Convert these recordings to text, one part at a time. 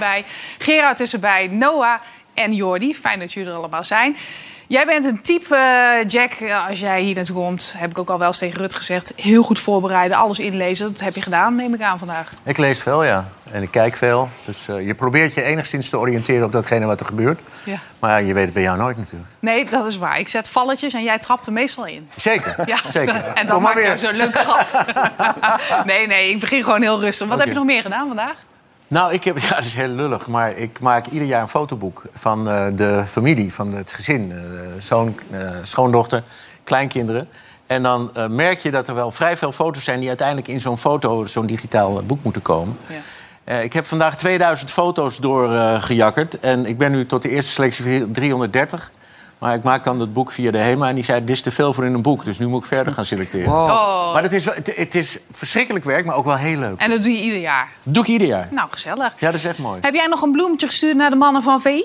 Er. Gerard is erbij. Noah en Jordi. Fijn dat jullie er allemaal zijn. Jij bent een type, eh, Jack, eh, als jij hier naartoe komt... heb ik ook al wel eens tegen Rut gezegd... heel goed voorbereiden, alles inlezen. Dat heb je gedaan, neem ik aan vandaag. Ik lees veel, ja. En ik kijk veel. Dus eh, je probeert je enigszins te oriënteren op datgene wat er gebeurt. Ja. Maar je weet het bij jou nooit natuurlijk. Nee, dat is waar. Ik zet valletjes en jij trapt er meestal in. Zeker, Ja, zeker. en dan maak je zo'n leuke gast. nee, nee, ik begin gewoon heel rustig. Wat heb je nog meer gedaan vandaag? Nou, ik heb, ja, dat is heel lullig, maar ik maak ieder jaar een fotoboek van eh, de familie, van het gezin. eh, zoon, eh, schoondochter, kleinkinderen. En dan merk je dat er wel vrij veel foto's zijn die uiteindelijk in zo'n foto, zo'n digitaal boek moeten komen. Ja. Ik heb vandaag 2000 foto's doorgejakkerd. en ik ben nu tot de eerste selectie van 330. Maar ik maak dan het boek via de HEMA en die zei... dit is te veel voor in een boek, dus nu moet ik verder gaan selecteren. Oh. Maar het is, wel- het, het is verschrikkelijk werk, maar ook wel heel leuk. En dat doe je ieder jaar. Dat doe ik ieder jaar. Nou, gezellig. Ja, dat is echt mooi. Heb jij nog een bloemetje gestuurd naar de mannen van VI?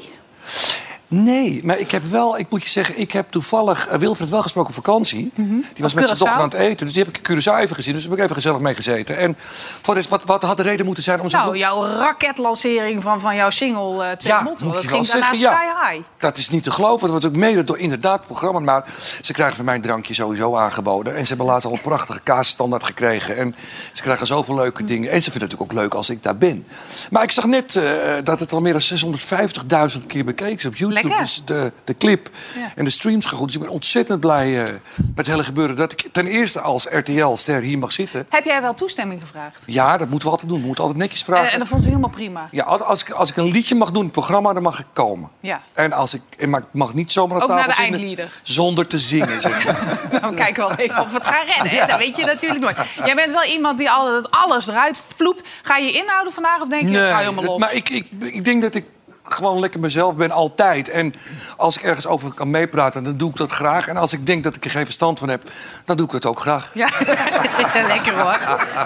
Nee, maar ik heb wel, ik moet je zeggen, ik heb toevallig eh, Wilfred wel gesproken op vakantie. Die was met zijn dochter aan het eten, dus die heb ik in Curaçao even gezien. Dus daar heb ik even gezellig mee gezeten. En wat, is, wat, wat had de reden moeten zijn om Nou, jouw raketlancering van, van jouw single eh Twee Ja, Motten. Dat ging daarna sky ja. high. Dat is niet te geloven. Dat was ook mede door inderdaad het programma. Maar ze krijgen van mij een drankje sowieso aangeboden. En ze hebben laatst al een prachtige kaasstandaard gekregen. En ze krijgen zoveel leuke dingen. En ze vinden het natuurlijk ook leuk als ik daar ben. Maar ik zag net eh, dat het al meer dan 650.000 keer bekeken is op YouTube. Lekker. Dus de, de clip Ja. en de streams gaan goed. Dus ik ben ontzettend blij eh, met het hele gebeuren. Dat ik ten eerste als RTL-ster hier mag zitten. Heb jij wel toestemming gevraagd? Ja, dat moeten we altijd doen. We moeten altijd netjes vragen. En, en dat vond ze helemaal prima. Ja, als ik, als ik een liedje mag doen in het programma, dan mag ik komen. Ja. En als ik, en maar ik mag niet zomaar aan Ook tafel naar de zitten eindlieder. zonder te zingen. Zeg maar. Nou, we kijken wel even of het gaan redden. Hè? Dat weet je natuurlijk nooit. Jij bent wel iemand die altijd alles eruit vloept. Ga je inhouden vandaag of denk je, ga helemaal los? maar ik, ik, ik denk dat ik gewoon lekker mezelf ben, altijd. En als ik ergens over kan meepraten, dan doe ik dat graag. En als ik denk dat ik er geen verstand van heb, dan doe ik dat ook graag. Ja, lekker hoor.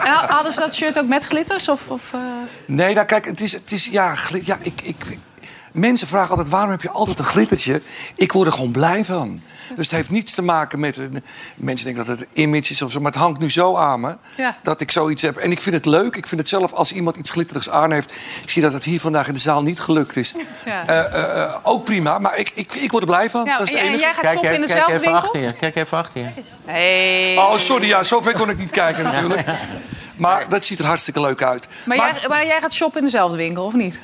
En hadden ze dat shirt ook met glitters? Of, of, eh? Nee, nou kijk, het is, het is ja, ja ik, ik, mensen vragen altijd, waarom heb je altijd een glittertje? Ik word er gewoon blij van. Dus het heeft niets te maken met... een- Mensen denken dat het image is of zo, maar het hangt nu zo aan me... Ja. dat ik zoiets heb. En ik vind het leuk. Ik vind het zelf, als iemand iets glitterigs aan heeft... ik zie dat het hier vandaag in de zaal niet gelukt is. Ja. Eh, eh, eh, ook prima, maar ik, ik, ik word er blij van. Dat is het en, en enige. jij gaat Kijk, shoppen in even- dezelfde kijk even winkel? achter je. Kijk even achter je. Hey. Oh, sorry, ja, zover kon ik niet kijken natuurlijk. Maar dat ziet er hartstikke leuk uit. maar, jij, maar jij gaat shoppen in dezelfde winkel, of niet?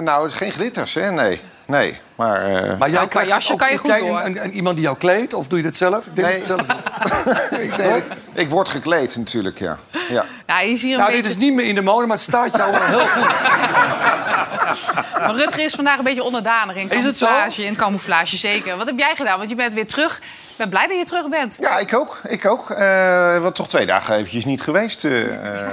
Nou, geen glitters, hè? Nee. Nee. Maar. eh, Maar krijgt jasje ook- kan je goed door. Een, een, een- iemand die jou kleedt, of doe je dat zelf? Ik denk Nee. dat zelf ik, nee, ik, ik word gekleed natuurlijk, ja. ja. Ja, je is hier een Nou, beetje... dit is niet meer in de mode, maar het staat jou wel heel goed. Maar Rutger is vandaag een beetje onderdanig in Is het zo? camouflage. In camouflage, zeker. Wat heb jij gedaan? Want je bent weer terug. Ik ben blij dat je terug bent. Ja, ik ook. Ik ook. Eh wat toch twee dagen eventjes niet geweest eh,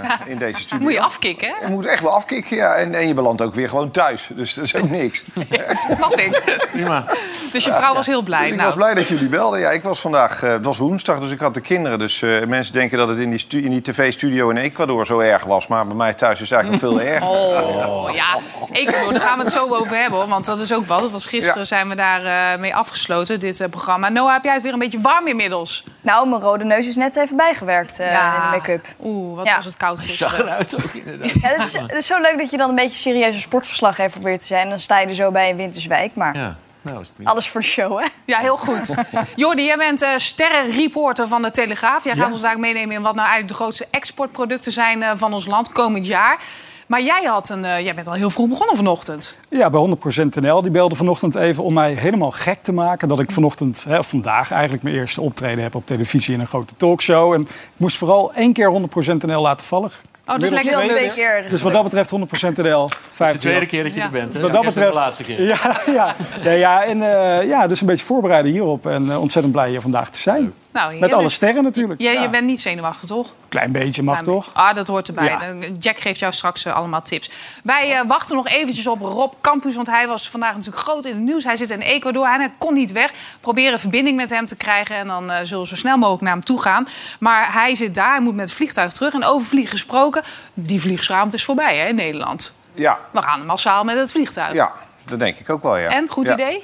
eh, in deze studio. Moet je afkicken, hè? Je moet echt wel afkicken, ja. En, en je belandt ook weer gewoon thuis. Dus dat is ook niks. Dat snap ik. Prima. Dus je vrouw was heel blij. Dus ik nou, was blij dat jullie belden. Ja, ik was vandaag, eh, het was woensdag, dus ik had de kinderen. Dus eh, mensen denken dat het in die, in die tv-studio in Ecuador zo erg was. Maar bij mij thuis is het eigenlijk nog veel erger. Oh, ja. Ecuador, daar gaan we het zo over hebben. Hoor, want dat is ook wat. Dat was gisteren Ja. zijn we daar eh, mee afgesloten, dit programma. Noah, heb jij het weer een beetje warm inmiddels? Nou, mijn rode neus is net even bijgewerkt eh, in de make-up. Oeh, wat Ja. was het koud Zag gisteren. eruit ook inderdaad. Ja, het, is, het is zo leuk dat je dan een beetje serieuze sportverslaggever probeert te zijn. Dan sta je er zo bij in Winterswijk. Maar Ja, nou is het prima. alles voor de show, hè? Ja, heel goed. Jordi, jij bent eh sterrenreporter van de Telegraaf. Jij gaat Ja. ons daar meenemen in wat nou eigenlijk de grootste exportproducten zijn eh, van ons land komend jaar. Maar jij, had een, eh, jij bent al heel vroeg begonnen vanochtend. Ja, bij 100% NL. Die belde vanochtend even om mij helemaal gek te maken. Dat ik vanochtend, hè, of vandaag eigenlijk mijn eerste optreden heb op televisie in een grote talkshow. En ik moest vooral één keer 100% NL laten vallen. Oh, dat is Inmiddels lekker. Twee- keer. Dus wat dat betreft 100% NL. De tweede keer dat je Ja. er bent, hè? Wat dat betreft. de laatste keer. Ja, ja. ja, ja, en, eh, ja, dus een beetje voorbereiden hierop. En eh, ontzettend blij hier vandaag te zijn. Nou, Met alle sterren natuurlijk. Je, je Ja. bent niet zenuwachtig, toch? Klein beetje mag Klein toch? beetje. Ah, dat hoort erbij. Ja. Dan- Jack geeft jou straks eh, allemaal tips. Wij eh, wachten nog eventjes op Rob Campus, want hij was vandaag natuurlijk groot in het nieuws. Hij zit in Ecuador en hij kon niet weg. Proberen verbinding met hem te krijgen en dan eh, zullen we zo snel mogelijk naar hem toe gaan. Maar hij zit daar, hij moet met het vliegtuig terug. En over vliegen gesproken, die vliegschaamte is voorbij hè, in Nederland. Ja, We gaan massaal met het vliegtuig. ja, dat denk ik ook wel, ja. En, goed Ja. idee?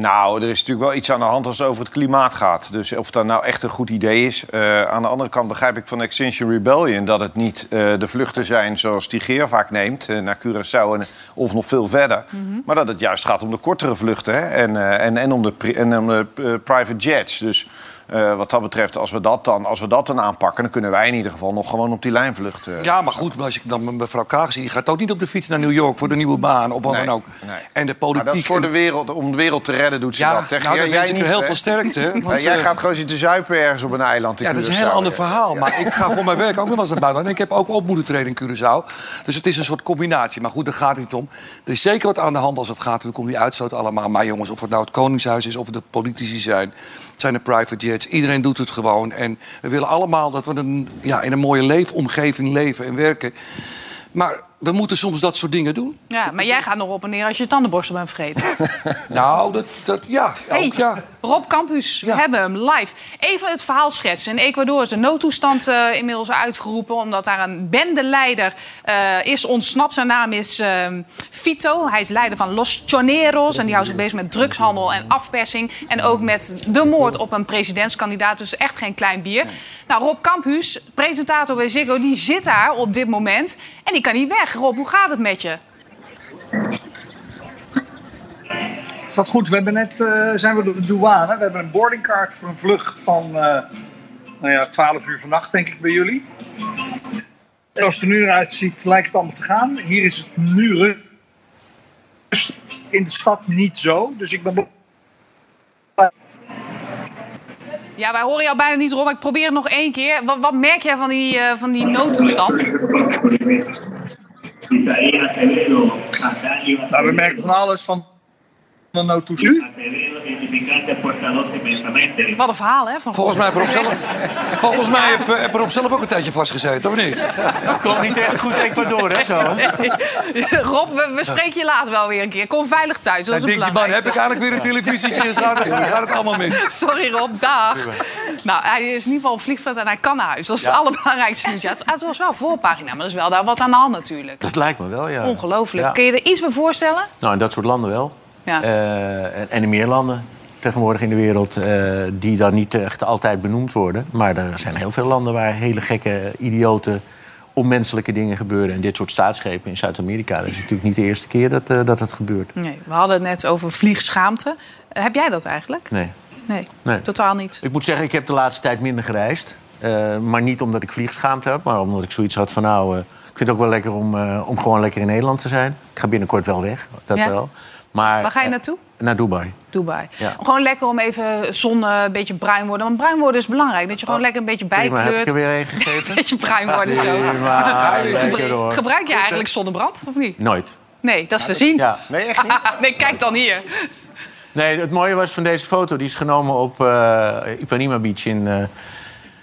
Nou, er is natuurlijk wel iets aan de hand als het over het klimaat gaat. Dus of dat nou echt een goed idee is. Eh, aan de andere kant begrijp ik van Extinction Rebellion... dat het niet eh, de vluchten zijn zoals Tigeer vaak neemt... eh, naar Curaçao en, of nog veel verder. Maar dat het juist gaat om de kortere vluchten hè? En, en, en om de, pri- en om de private jets. Dus eh, wat dat betreft, als we dat, dan, als we dat dan aanpakken... dan kunnen wij in ieder geval nog gewoon op die lijn vluchten. Ja, maar goed, maar als ik dan mevrouw Kaag zie... die gaat ook niet op de fiets naar New York voor de nieuwe baan of wat Nee, dan ook. nee. En de Maar politiek... dat is voor de wereld, om de wereld te redden doet ze Ja, dat. Tegen nou, jij- er niet, heel veel sterkte. Want, jij eh, gaat gewoon zitten zuipen ergens op een eiland in Ja, dat is een heel ander verhaal. Maar ik ga voor mijn werk ook nog wel eens naar buiten. En ik heb ook op moeten treden in Curaçao. Dus het is een soort combinatie. Maar goed, daar gaat het niet om. Er is zeker wat aan de hand als het gaat om die uitstoot allemaal. Maar jongens, of het nou het Koningshuis is of het de politici zijn... het zijn de private jets. Iedereen doet het gewoon. En we willen allemaal dat we een, ja, in een mooie leefomgeving leven en werken. Maar we moeten soms dat soort dingen doen. Ja, maar jij gaat nog op en neer als je tandenborstel bent vergeten. Nou, dat, dat ja, Hey, ook ja. Rob Campus, we hebben hem live. Even het verhaal schetsen. In Ecuador is de noodtoestand eh, inmiddels uitgeroepen... omdat daar een bendeleider eh, is ontsnapt. Zijn naam is ehm, Fito. Hij is leider van Los Choneros. En die houdt zich bezig met drugshandel en afpersing. En ook met de moord op een presidentskandidaat. Dus echt geen klein bier. Nou, Rob Campus, presentator bij Ziggo, die zit daar op dit moment. En die kan niet weg. Rob, hoe gaat het met je? gaat goed. We hebben net, eh, zijn we door de douane. We hebben een boardingcard voor een vlucht van eh, nou ja, 12 uur vannacht, denk ik, bij jullie. Zoals het er nu eruit ziet, lijkt het allemaal te gaan. Hier is het nu rust. In de stad niet zo. Dus ik ben Ja, wij horen jou bijna niet, Rob. Ik probeer het nog één keer. Wat, wat merk jij van die, eh, van die noodtoestand? Isaías Acevedo, Antonio we merken van alles van inmediatamente. Wat een verhaal, hè? Van Volgens mij heb op zelf, volgens mij heb, heb er op zelf ook een tijdje vastgezeten, of niet? Komt niet echt goed Ecuador, hè? Zo, hè? Rob, we, we spreken je later wel weer een keer. Kom veilig thuis, dat is Dan het denk man, heb ik eigenlijk weer een televisietje? Gaat het, gaat het allemaal mis? Sorry Rob, dag. Nou, hij is in ieder geval op vliegveld en hij kan naar huis. Dat is het allerbelangrijkste nieuws. Ja, het, het was wel voorpagina, maar er is wel daar wat aan de hand natuurlijk. Dat lijkt me wel, ja. Ongelooflijk. Ja. Kun je er iets bij voorstellen? Nou, in dat soort landen wel. Ja. Eh, en, en in meer landen tegenwoordig in de wereld... eh, die dan niet echt altijd benoemd worden. Maar er zijn heel veel landen waar hele gekke, idiote... onmenselijke dingen gebeuren. En dit soort staatsgrepen in Zuid-Amerika... dat is natuurlijk niet de eerste keer dat, eh, dat het gebeurt. Nee, we hadden het net over vliegschaamte. Heb jij dat eigenlijk? Nee. Nee, Nee. totaal niet. Ik moet zeggen, ik heb de laatste tijd minder gereisd. Maar niet omdat ik vliegschaamte heb, maar omdat ik zoiets had van... nou, ik vind het ook wel lekker om, om gewoon lekker in Nederland te zijn. Ik ga binnenkort wel weg, dat Ja. wel. Maar, Waar ga je eh, naartoe? naar Dubai. Dubai. Ja. Gewoon lekker om even zon, een beetje bruin worden. Want bruin worden is belangrijk. Dat je gewoon lekker een beetje Prima, heb ik bijkleurt. er weer een Een gegeven? beetje bruin worden zo. Prima, hoor. Gebruik je eigenlijk zonnebrand, of niet? Nooit. Nee, dat is te zien. Ja. Nee, echt niet? nee, kijk dan hier. Nee, het mooie was van deze foto, die is genomen op eh, Ipanema Beach in, eh,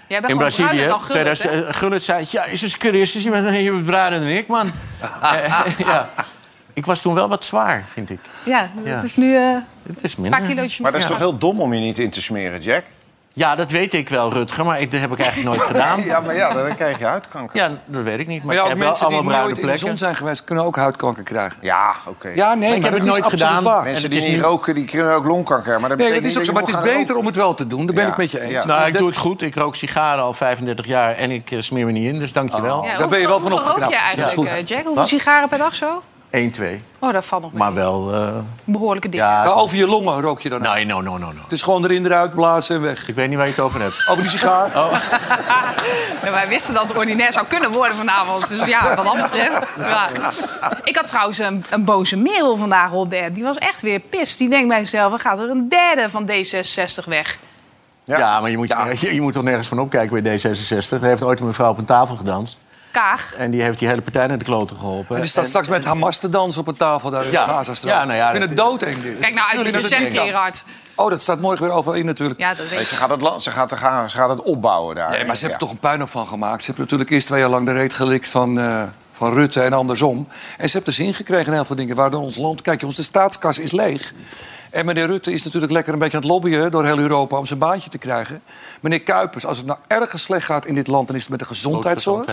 Jij bent in Brazilië. dan Gullit, hè? 2000 Gullit zei, ja, is dus Christus, je bent, je bent bruiner dan ik, man. Ja. Ik was toen wel wat zwaar, vind ik. Ja, Ja. het is nu eh, Het is een minder. paar kilootjes Maar dat is toch heel dom om je niet in te smeren, Jack? Ja, dat weet ik wel, Rutger, maar ik, dat heb ik eigenlijk nooit gedaan. Ja, maar ja, dan krijg je huidkanker. Ja, dat weet ik niet. Maar, Maar ja, ik ook heb wel mensen die nooit in de plekken. zon zijn geweest... kunnen ook huidkanker krijgen. Ja, oké. Ja, nee, Maar ik heb het nooit gedaan. waar. Mensen En die niet nu- roken, die kunnen ook longkanker. Maar dat Nee, betekent dat is ook niet zo. Maar het is beter roken. om het wel te doen. Daar ben Ja, ik met je eens. ja. Nou, ik Dat- doe het goed. Ik rook sigaren al 35 jaar en ik eh, smeer me niet in, dus dank je wel. Ja, Daar ben je wel van hoeveel rook opgeknapt. je eigenlijk, eh, Jack? Hoeveel sigaren per dag zo? 1, 2. Oh, dat valt nog mee. Maar wel... eh Behoorlijke dingen. ja, Maar over je longen rook je dan. Nee, no, no, no, no. Het is gewoon erin, eruit, blazen en weg. Ik weet niet waar je het over hebt. Over die sigaar. Ja, wij wisten dat het ordinair zou kunnen worden vanavond. Dus ja, wat dat betreft. Ja. Ik had trouwens een, een boze merel vandaag op de app. Die was echt weer pist. Die denkt bij zichzelf, er gaat er een derde van D66 weg. Ja, maar je moet, Je, je moet toch nergens van opkijken bij D66. Er heeft ooit een mevrouw op een tafel gedanst. Kaag. En die heeft die hele partij naar de kloten geholpen. En die staat En- straks met Hamas te dansen op een tafel daar in Ja. de Gazastrook. Ja, nou ja, ik vind het doodeng dit. Kijk nou uit wat je dat zegt, denk ik. Gerard. Oh, dat staat morgen weer overal in natuurlijk. Ja, dat weet ik. ze, gaat het, ze, gaat, er gaan- ze gaat het opbouwen daar. Nee, maar ze Ja. hebben er toch een puinhoop van gemaakt. Ze hebben natuurlijk eerst twee jaar lang de reet gelikt van, eh, van Rutte en andersom. En ze hebben er zin gekregen in heel veel dingen. Waardoor ons land... Kijk, onze staatskas is leeg. En meneer Rutte is natuurlijk lekker een beetje aan het lobbyen door heel Europa om zijn baantje te krijgen. Meneer Kuipers, als het nou ergens slecht gaat in dit land, dan is het met de gezondheidszorg.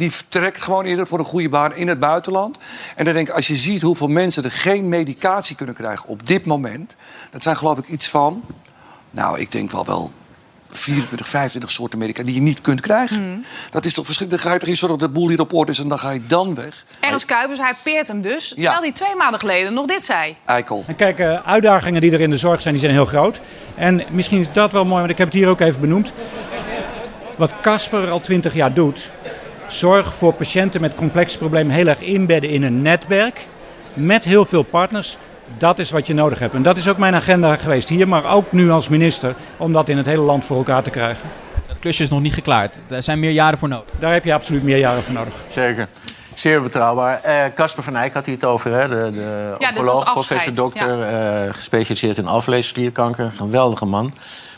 Die vertrekt gewoon eerder voor een goede baan in het buitenland. En dan denk ik, als je ziet hoeveel mensen er geen medicatie kunnen krijgen op dit moment. Dat zijn geloof ik iets van, nou, ik denk wel wel 24, 25 soorten medicatie die je niet kunt krijgen. Dat is toch verschrikkelijk. Dan ga je toch eens zorgen dat de boel hier op orde is en dan ga je dan weg. Ernst Kuipers, hij peert hem dus. Ja. Terwijl hij twee maanden geleden nog dit zei. Eikel. En kijk, eh, uitdagingen die er in de zorg zijn, die zijn heel groot. En misschien is dat wel mooi, want ik heb het hier ook even benoemd. Wat Casper al 20 jaar doet, zorg voor patiënten met complexe problemen heel erg inbedden in een netwerk. Met heel veel partners. Dat is wat je nodig hebt. En dat is ook mijn agenda geweest hier, maar ook nu als minister, om dat in het hele land voor elkaar te krijgen. Dat klusje is nog niet geklaard. Daar zijn meer jaren voor nodig. Daar heb je absoluut meer jaren voor nodig. Zeker. Zeer betrouwbaar. Eh, Casper van Eyck had hij het over, hè? de, de Ja, oncoloog, professor dokter, eh, gespecialiseerd in alvleesklierkanker. Een geweldige man.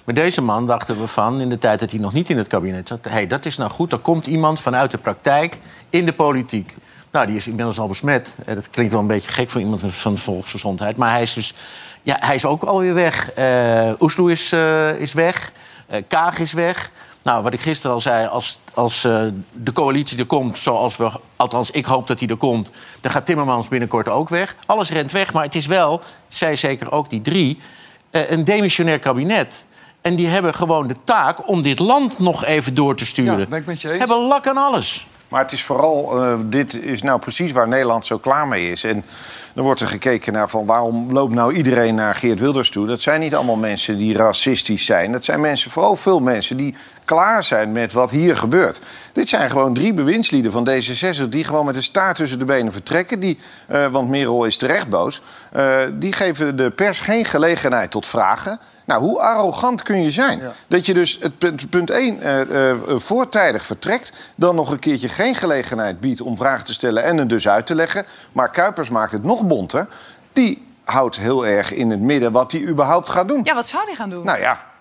Maar deze man dachten we van, in de tijd dat hij nog niet in het kabinet zat... hey, dat is nou goed, er komt iemand vanuit de praktijk in de politiek. Nou, die is inmiddels al besmet. Eh, Dat klinkt wel een beetje gek voor iemand van volksgezondheid. Maar hij is dus... Ja, hij is ook alweer weg. Eh Oesloe is, eh, is weg. Kaag is weg. Nou, wat ik gisteren al zei, als, als de coalitie er komt, zoals we, althans ik hoop dat hij er komt, dan gaat Timmermans binnenkort ook weg. Alles rent weg, maar het is wel, zij zeker ook die drie, een demissionair kabinet. En die hebben gewoon de taak om dit land nog even door te sturen. Ja, ben ik met je eens. Hebben lak aan alles. Maar het is vooral, eh, dit is nou precies waar Nederland zo klaar mee is. En dan wordt er gekeken naar van waarom loopt nou iedereen naar Geert Wilders toe. Dat zijn niet allemaal mensen die racistisch zijn. Dat zijn mensen, vooral veel mensen die klaar zijn met wat hier gebeurt. Dit zijn gewoon drie bewindslieden van D66 die gewoon met de staart tussen de benen vertrekken. Die, eh, want Merel is terecht boos. Eh, die geven de pers geen gelegenheid tot vragen. Nou, hoe arrogant kun je zijn? Dat je dus het punt, punt 1 voortijdig vertrekt... dan nog een keertje geen gelegenheid biedt om vragen te stellen... en het dus uit te leggen. Maar Kuipers maakt het nog bonter. Die houdt heel erg in het midden wat hij überhaupt gaat doen. Ja, wat zou hij gaan doen? Nou ja,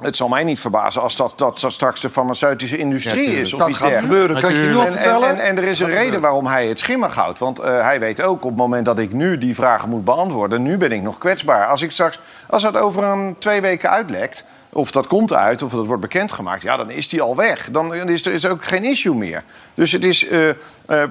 het zal mij niet verbazen als dat, dat, dat straks de farmaceutische industrie Ja, is. Of Dat iets gaat dergelijks. gebeuren, kan je nu al En, en, vertellen? en, en er is een reden waarom hij het schimmig houdt. Want eh, hij weet ook op het moment dat ik nu die vragen moet beantwoorden... nu ben ik nog kwetsbaar. Als, ik straks, als dat over een twee weken uitlekt... of dat komt uit, of dat wordt bekendgemaakt... ja, dan is die al weg. Dan is er is ook geen issue meer. Dus het is eh, eh,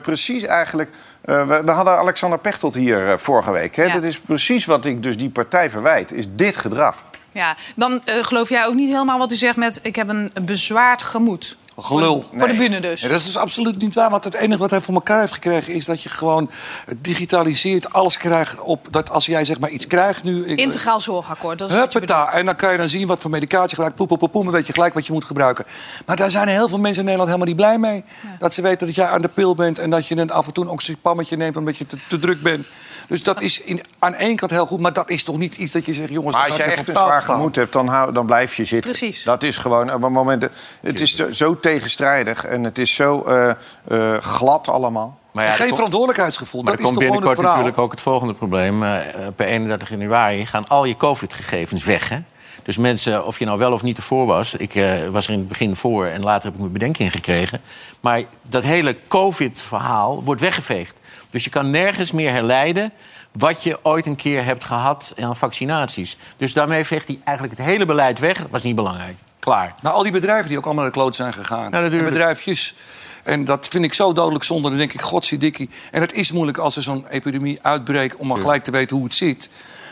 precies eigenlijk... eh, we, we hadden Alexander Pechtold hier vorige week. Hè? Ja. Dat is precies wat ik dus die partij verwijt. Is dit gedrag. Ja, dan eh, geloof jij ook niet helemaal wat u zegt met... ik heb een bezwaard gemoed. Gelul. Voor de bühne dus. Ja, dat is dus absoluut niet waar. Want het enige wat hij voor elkaar heeft gekregen... is dat je gewoon digitaliseert, alles krijgt op... dat als jij zeg maar iets krijgt nu... ik- Integraal zorgakkoord, dat is Huppata. En dan kan je dan zien wat voor medicatie gelijk... poep, poep, poep, dan weet je gelijk wat je moet gebruiken. Maar daar zijn heel veel mensen in Nederland helemaal niet blij mee. Dat ze weten dat jij aan de pil bent... en dat je een af en toe een oxypammetje neemt... omdat je te, te druk bent. Dus dat is in, aan één kant heel goed... maar dat is toch niet iets dat je zegt... jongens, Maar dat als je gaat echt een zwaar gemoed hebt, dan, hou, dan blijf je zitten. Precies. Dat is gewoon op het moment. Het is zo, zo tegenstrijdig en het is zo eh, eh, glad allemaal. Maar ja, Geen er komt- verantwoordelijkheidsgevoel. Maar dat er is komt binnenkort natuurlijk ook het volgende probleem. Eh, per 31 januari gaan al je COVID-gegevens weg. Hè? Dus mensen, of je nou wel of niet ervoor was... ik eh, was er in het begin voor en later heb ik mijn bedenking gekregen... maar dat hele COVID-verhaal wordt weggeveegd. Dus je kan nergens meer herleiden wat je ooit een keer hebt gehad aan vaccinaties. Dus daarmee veegt hij eigenlijk het hele beleid weg. Dat was niet belangrijk. Klaar. Nou, al die bedrijven die ook allemaal naar de kloot zijn gegaan. natuurlijk. En bedrijfjes. En dat vind ik zo dodelijk zonde. Dan denk ik, godzijdikkie. En het is moeilijk als er zo'n epidemie uitbreekt... om maar gelijk te weten hoe het zit.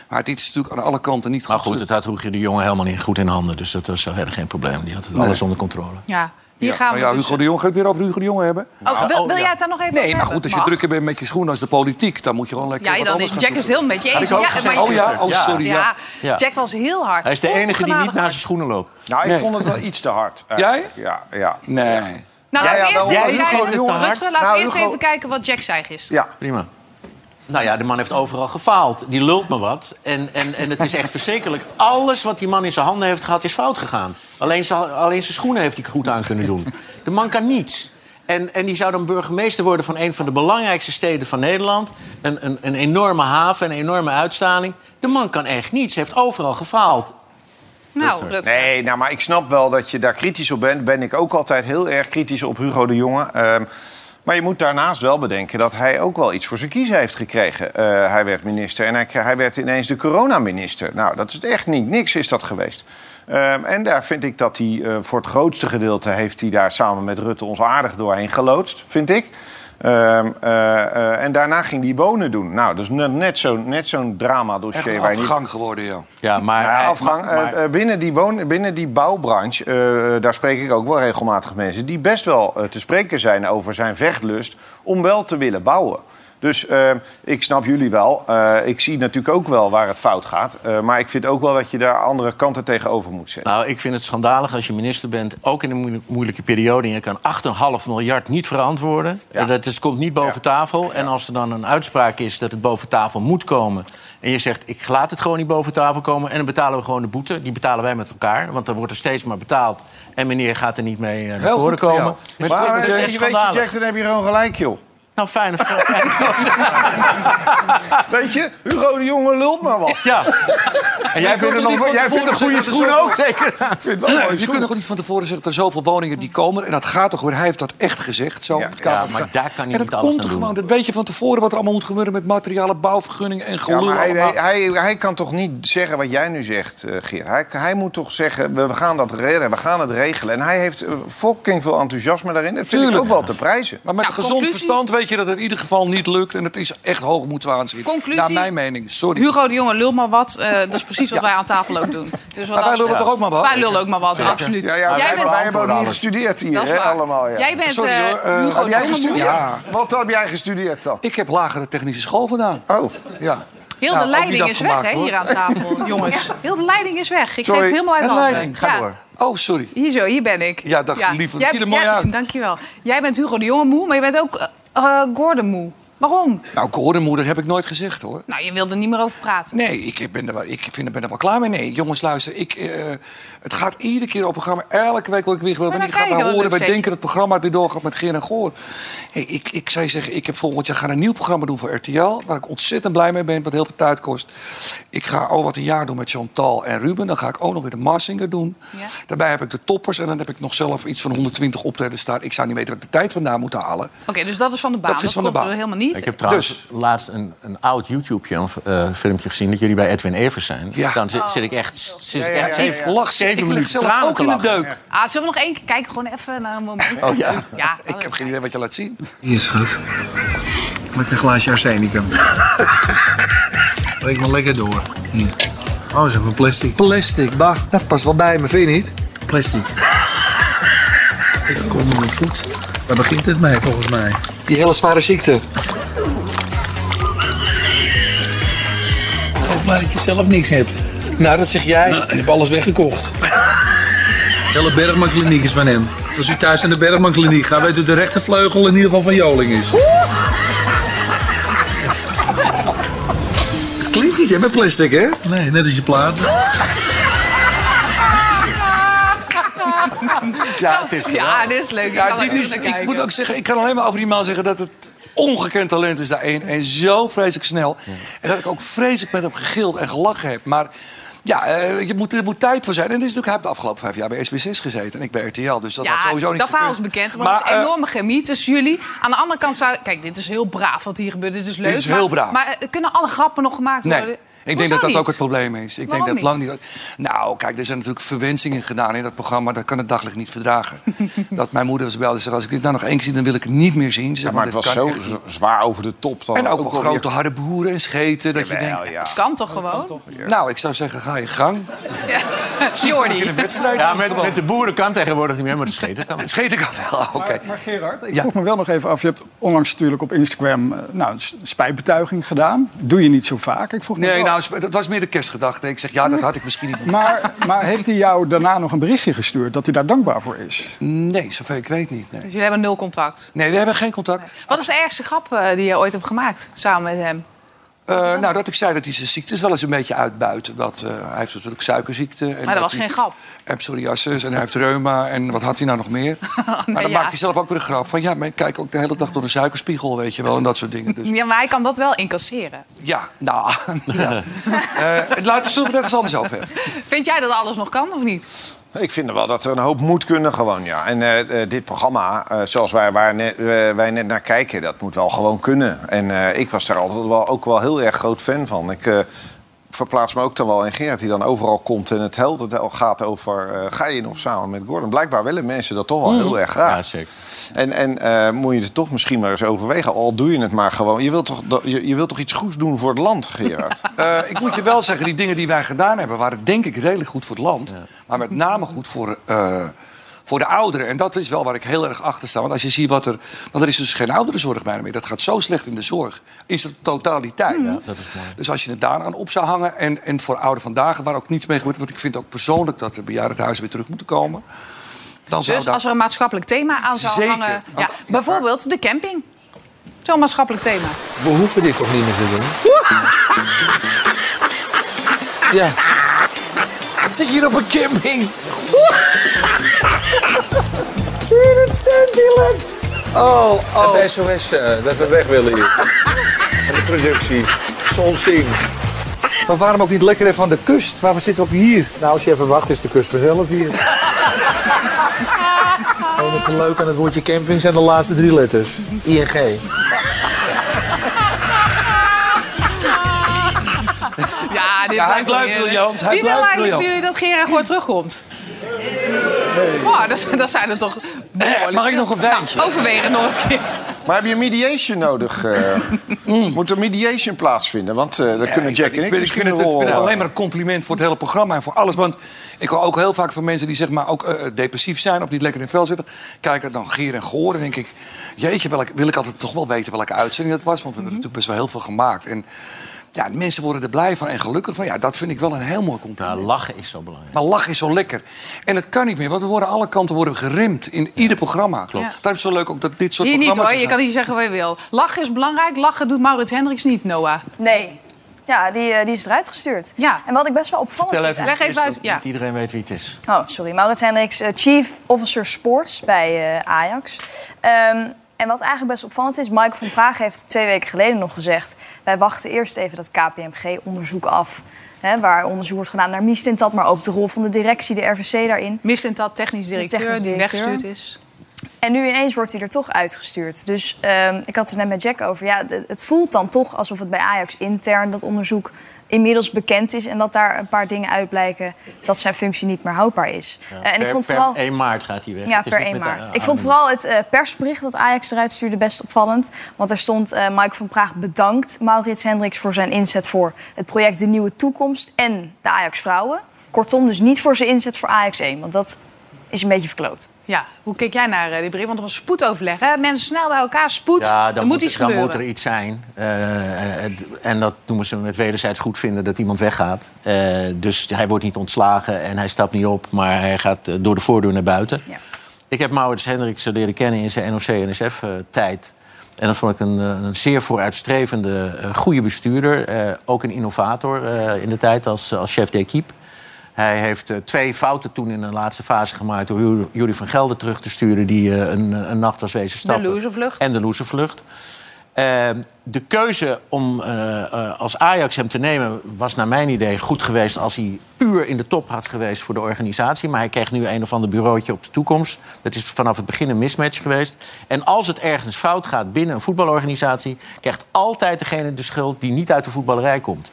Maar dit is natuurlijk aan alle kanten niet Maar goed. goed, het had Roeger de Jonge helemaal niet goed in handen. Dus dat was verder geen probleem. Die had het Nee. alles onder controle. Ja, hier Ja, gaan maar we ja, dus... Hugo de Jong, ga ik het weer over Hugo de Jonge hebben? Oh, wil, wil jij het daar nog even Nee, over maar goed, als je Mag. drukker bent met je schoenen als de politiek... dan moet je gewoon lekker Ja, wat dan anders is gaan Jack is zoeken. heel met je eens. ik ook Ja, gezegd. maar- Oh ja, oh sorry. Ja. Ja, Ja. Jack was heel hard. Hij is de enige die niet naar zijn schoenen loopt. Nou, ik Nee. vond het wel iets te hard. Jij? eigenlijk. Ja, ja. Nee. Nou, laten we eerst Jij, Nou, eerst even kijken wat Jack zei gisteren. ja. Prima. Nou ja, de man heeft overal gefaald. Die lult me wat. En, en, en het is echt verschrikkelijk. Alles wat die man in zijn handen heeft gehad, is fout gegaan. Alleen zijn, alleen zijn schoenen heeft hij goed aan kunnen doen. De man kan niets. En, en die zou dan burgemeester worden van een van de belangrijkste steden van Nederland. Een, een, een enorme haven, een enorme uitstraling. De man kan echt niets. Hij heeft overal gefaald. Nou, Rutger. Nee, nou, maar ik snap wel dat je daar kritisch op bent. Ben ik ook altijd heel erg kritisch op Hugo de Jonge. Ehm, Maar je moet daarnaast wel bedenken dat hij ook wel iets voor zijn kiezen heeft gekregen. Eh, hij werd minister en hij, werd ineens de coronaminister. Nou, dat is echt niet niks is dat geweest. Ehm, en daar vind ik dat hij eh, voor het grootste gedeelte... heeft hij daar samen met Rutte ons aardig doorheen geloodst, vind ik. Ehm, eh, eh, en daarna ging hij wonen doen. Nou, dat is net- net zo'n net zo'n drama-dossier. Echt niet- afgang geworden, ja. Ja, maar... ja, afgang. eh, maar- binnen, die woon, binnen die bouwbranche, eh, daar spreek ik ook wel regelmatig mensen... die best wel te spreken zijn over zijn vechtlust om wel te willen bouwen. Dus eh, ik snap jullie wel. Eh, ik zie natuurlijk ook wel waar het fout gaat. Eh, maar ik vind ook wel dat je daar andere kanten tegenover moet zetten. Nou, ik vind het schandalig als je minister bent, ook in een moeilijk- moeilijke periode... en je kan 8,5 miljard niet verantwoorden. En Dat is, komt niet boven tafel. En als er dan een uitspraak is dat het boven tafel moet komen... en je zegt, ik laat het gewoon niet boven tafel komen... en dan betalen we gewoon de boete. Die betalen wij met elkaar, want dan wordt er steeds maar betaald... en meneer gaat er niet mee eh, naar voren komen. Dus maar dat is je weet. Jack, dan heb je gewoon gelijk, joh. Nou, fijn. Weet je, Hugo de Jonge lult maar wat. Ja. En jij vindt het nog jij vindt een goede schoen ook, zeker? Wel mooi. Je kunt toch niet van tevoren zeggen dat er zoveel woningen die komen. En dat gaat toch weer. Hij heeft dat echt gezegd. Zo Ja. op de Kamer. Ja, maar daar kan en niet dat alles komt aan er doen. gewoon. Dat weet je van tevoren wat er allemaal moet gebeuren met materialen, bouwvergunningen en Ja, gelul. maar hij, hij, hij, hij kan toch niet zeggen wat jij nu zegt, eh, Geert. Hij, hij moet toch zeggen, we, we gaan dat redden, we gaan het regelen. En hij heeft eh, fucking veel enthousiasme daarin. Dat vind ik ook wel te prijzen. Maar met Nou, gezond conclusie? verstand weet je dat het in ieder geval niet lukt. En het is echt hoogmoedswaanzin. Conclusie? Naar mijn mening. Sorry. Hugo de Jonge, lul maar wat. Eh, dat is precies wat wij aan tafel ook doen. Dus wat Maar wij lullen toch ook maar wat? Wij lullen ook maar wat, absoluut. Ja, ja, Jij wij, bent, wij hebben ook niet alles. gestudeerd hier, hè, allemaal. Ja. Jij bent Sorry, eh, hoor, eh, Hugo heb de jij gestudeerd? Wat heb jij gestudeerd dan? Ik heb lagere technische school gedaan. Oh, Ja. Heel Nou, de leiding niet is weg hè, hier aan tafel, jongens. Heel de leiding is weg. Ik Sorry. geef het helemaal uit handen. leiding, ga Ja. door. Oh, sorry. Hier zo, hier ben ik. Ja, dag, lieve. Jij, Zie er mooi jij- uit. Dankjewel. Jij bent Hugo de Jonge moe, maar je bent ook eh, eh, Gordon. Waarom? Nou, korenmoeder heb ik nooit gezegd hoor. Nou, je wilde er niet meer over praten. Nee, ik ben er wel, ik vind, ben er wel klaar mee. Nee, jongens, luister. Ik, eh, het gaat iedere keer op het programma. Elke week word ik weer En ik ga wel horen. Wij denken dat het programma weer doorgaat met Geer en Goor. Hey, ik, ik zou zeggen, ik heb volgend jaar ga een nieuw programma doen voor RTL. Waar ik ontzettend blij mee ben, wat heel veel tijd kost. Ik ga al wat een jaar doen met Chantal en Ruben. Dan ga ik ook nog weer de Marsinger doen. Ja. Daarbij heb ik de toppers. En dan heb ik nog zelf iets van 120 optreden staan. Ik zou niet weten wat ik de tijd vandaan moet halen. Oké, dus dat is van de baan. Dat is van de baan. helemaal niet. Ik heb trouwens Dus- laatst een, een oud YouTube-filmpje gezien... dat jullie bij Edwin Evers zijn. Ja. Dan zit, zit ik echt, zit ik echt ja, zeven, ja. Ik lach zeven minuten zelf tranen ook in de deuk. Ah, zullen we nog één keer kijken? Gewoon even naar een moment. Oh ja. ja Ik heb geen idee wat je laat zien. Hier, schat. Met een glaasje arsenicum. Breek maar lekker door. Hier. Oh, zo van plastic. Plastic, bah. Dat past wel bij me, vind je niet? Plastic. Ik kom op mijn voet. Daar begint het mee, volgens mij. Die hele zware ziekte. Mij dat je zelf niks hebt. Nou, dat zeg jij. Nou, ik heb alles weggekocht. De hele Bergman-kliniek is van hem. Als u thuis naar de Bergman-kliniek gaat, weet u dat de rechtervleugel in ieder geval van Joling is. Het klinkt niet, hè, met plastic, hè? Nee, net als je plaat. Ja, het is Ja, dit is leuk. Ik Ja, kan dit is, naar ik kijken. moet ook zeggen, ik kan alleen maar over die man zeggen dat het ongekend talent is daar één. En zo vreselijk snel. En dat ik ook vreselijk met hem gegild en gelachen heb. Maar ja, eh, je moet, er moet tijd voor zijn. En het is natuurlijk, hij heeft de afgelopen vijf jaar bij SBS6 gezeten. En ik bij RTL. Dus dat had sowieso niet dat verhaal is bekend. Maar, er is eh, enorme chemie tussen jullie. Aan de andere kant zou... Kijk, dit is heel braaf wat hier gebeurt. Dit is leuk. is maar, heel braaf. Maar eh, kunnen alle grappen nog gemaakt worden? Ik denk dat Hoezo dat ook het probleem is. Ik Waarom denk dat lang niet. Nou, kijk, er zijn natuurlijk verwensingen gedaan in dat programma. Dat kan het daglicht niet verdragen. dat mijn moeder was belde en zei: Als ik dit nou nog één keer zie, dan wil ik het niet meer zien. Ze Ja, zei, maar het was zo echt zwaar over de top. Dan En ook wel weer- grote harde boeren en scheten. Dat je denkt, ja. Kan toch gewoon? nou, ik zou zeggen, ga je gang. Ja. Jordi. In een wedstrijd. Ja, met, met de boeren kan tegenwoordig niet meer, maar de scheten kan. Scheten kan wel, oké. Maar, maar Gerard, ik Ja. vroeg me wel nog even af. Je hebt onlangs natuurlijk op Instagram eh, nou, een spijtbetuiging gedaan. Doe je niet zo vaak. Ik vroeg me Nee, wel- nou, dat was meer de kerstgedachte. Ik zeg, ja, dat had ik misschien niet maar, maar heeft hij jou daarna nog een berichtje gestuurd dat hij daar dankbaar voor is? Nee, zover ik weet niet. Nee, Dus jullie hebben nul contact. nee we hebben geen contact. Wat is de ergste grap eh, die je ooit hebt gemaakt samen met hem? Eh, nou, dat ik zei dat hij zijn ziekte is wel eens een beetje uitbuiten. Dat, eh, hij heeft natuurlijk suikerziekte. En Maar dat was hij- geen grap. En psoriasis en hij heeft reuma. En wat had hij nou nog meer? maar dan ja. maakt hij zelf ook weer een grap van... ja, maar ik kijk ook de hele dag door de suikerspiegel, weet je wel. En dat soort dingen. Dus Ja, maar hij kan dat wel incasseren. ja, nou... ja. Eh, laten we het ergens anders over hebben. Vind jij dat alles nog kan of niet? Ik vind wel dat er een hoop moet kunnen gewoon, ja. En eh, eh, dit programma, eh, zoals wij, waar net, wij net naar kijken, dat moet wel gewoon kunnen. En ik was daar altijd wel, ook wel heel erg groot fan van. Ik verplaats me ook dan wel in Gerard, die dan overal komt en het held. Het gaat over, eh, ga je nog samen met Gordon? Blijkbaar willen mensen dat toch wel heel erg graag. Ja, zeker. En, en eh, moet je het toch misschien maar eens overwegen. Al doe je het maar gewoon. Je wilt toch, je, je wilt toch iets goeds doen voor het land, Gerard? Eh, ik moet je wel zeggen, die dingen die wij gedaan hebben... waren denk ik redelijk goed voor het land. Maar met name goed voor, eh, voor de ouderen. En dat is wel waar ik heel erg achter sta. Want als je ziet wat er... Want er is dus geen ouderenzorg bijna meer. Dat gaat zo slecht in de zorg. In zijn totaliteit. dat is mooi. Dus als je het daaraan op zou hangen... en, en voor ouder vandaag, waar ook niets mee gebeurt... want ik vind ook persoonlijk dat de bejaardenhuizen weer terug moeten komen... Dan zou Dus dat- als er een maatschappelijk thema aan zou Zeker. hangen... Ja, bijvoorbeeld de camping. Zo'n maatschappelijk thema. We hoeven dit toch niet meer te doen? Ja. Zit je hier op een camping? Oh, oh. Even SOS, eh, dat ze weg willen hier. En de productie. Zonzien. Maar waarom ook niet lekker even aan de kust? Waar we zitten ook hier? Nou, als je even wacht, is de kust vanzelf hier. Oh, nog leuk aan het woordje camping zijn de laatste drie letters. ING. Ja, dit Ja, hij blijft heerlijk. briljant, hij Wie wil eigenlijk jullie dat Gerard gewoon terugkomt? Oh, dat, dat zijn er toch Mag ik nog een wijntje? Nou, overwegen nog eens een keer. Maar heb je mediation nodig? eh? Moet er mediation plaatsvinden? Want eh daar kunnen Jack en ik, ik, vind, ik, het, ik vind het eh, alleen maar een compliment voor het hele programma en voor alles. Want ik hoor ook heel vaak van mensen die zeg maar ook eh, depressief zijn of niet lekker in het vel zitten. Kijken dan Geer en Goor en denk ik, jeetje, welke, wil ik altijd toch wel weten welke uitzending dat was. Want we hebben natuurlijk best wel heel veel gemaakt. En ja, mensen worden er blij van en gelukkig van. Ja, dat vind ik wel een heel mooi compliment. Nou, lachen is zo belangrijk. Maar lachen is zo lekker. En het kan niet meer, want we worden alle kanten worden geremd in ieder programma. Klopt. Ja. Daarom is het zo leuk ook dat dit soort Hier niet programma's hoor, er je kan niet zeggen wat je wil. Lachen is belangrijk, lachen doet Maurits Hendricks niet, Noah. Nee. Ja, die, eh, die is eruit gestuurd. Ja. En wat ik best wel opvallend Vertel vind... even, Leg even uit, dat ja. niet iedereen weet wie het is. Oh, sorry. Maurits Hendricks, eh, Chief Officer Sports bij eh, Ajax. Ehm, en wat eigenlijk best opvallend is... Mike van Praag heeft twee weken geleden nog gezegd... wij wachten eerst even dat KPMG-onderzoek af... Hè, waar onderzoek wordt gedaan naar Mislintat... maar ook de rol van de directie, de RVC daarin. Mislintat, technisch directeur, technisch die weggestuurd is. En nu ineens wordt hij er toch uitgestuurd. Dus ehm, ik had het net met Jack over. Ja, het voelt dan toch alsof het bij Ajax intern dat onderzoek inmiddels bekend is. En dat daar een paar dingen uitblijken dat zijn functie niet meer houdbaar is. Eh, en ik per, vond per vooral. 1 maart gaat hij weg. Ja, per niet 1 met de- maart. ik vond vooral het eh, persbericht dat Ajax eruit stuurde best opvallend. Want er stond eh Mike van Praag bedankt Maurits Hendricks voor zijn inzet voor het project De Nieuwe Toekomst en de Ajax Vrouwen. Kortom, dus niet voor zijn inzet voor Ajax 1, want dat is een beetje verkloot. Ja, hoe kijk jij naar eh, die brief? Want er was spoedoverleg, hè? Mensen snel bij elkaar, spoed. Ja, er dan, moet moet, iets dan gebeuren. moet er iets zijn. Eh, eh, en dat noemen ze met wederzijds goed vinden dat iemand weggaat. Eh, dus hij wordt niet ontslagen en hij stapt niet op, maar hij gaat door de voordeur naar buiten. Ja. Ik heb Maurits Hendricks leren kennen in zijn NOC-NSF-tijd. En dat vond ik een, een zeer vooruitstrevende, eh, goede bestuurder. Eh, ook een innovator eh, in de tijd als, als chef d'équipe. Hij heeft eh, twee fouten toen in de laatste fase gemaakt... door Ju- Jury van Gelder terug te sturen... die eh, een, een nacht was wezen stappen. loservlucht. En de loservlucht. Eh, de keuze om eh, als Ajax hem te nemen was naar mijn idee goed geweest als hij puur in de top had geweest voor de organisatie. Maar hij kreeg nu een of ander bureautje op de toekomst. Dat is vanaf het begin een mismatch geweest. En als het ergens fout gaat binnen een voetbalorganisatie, krijgt altijd degene de schuld die niet uit de voetballerij komt.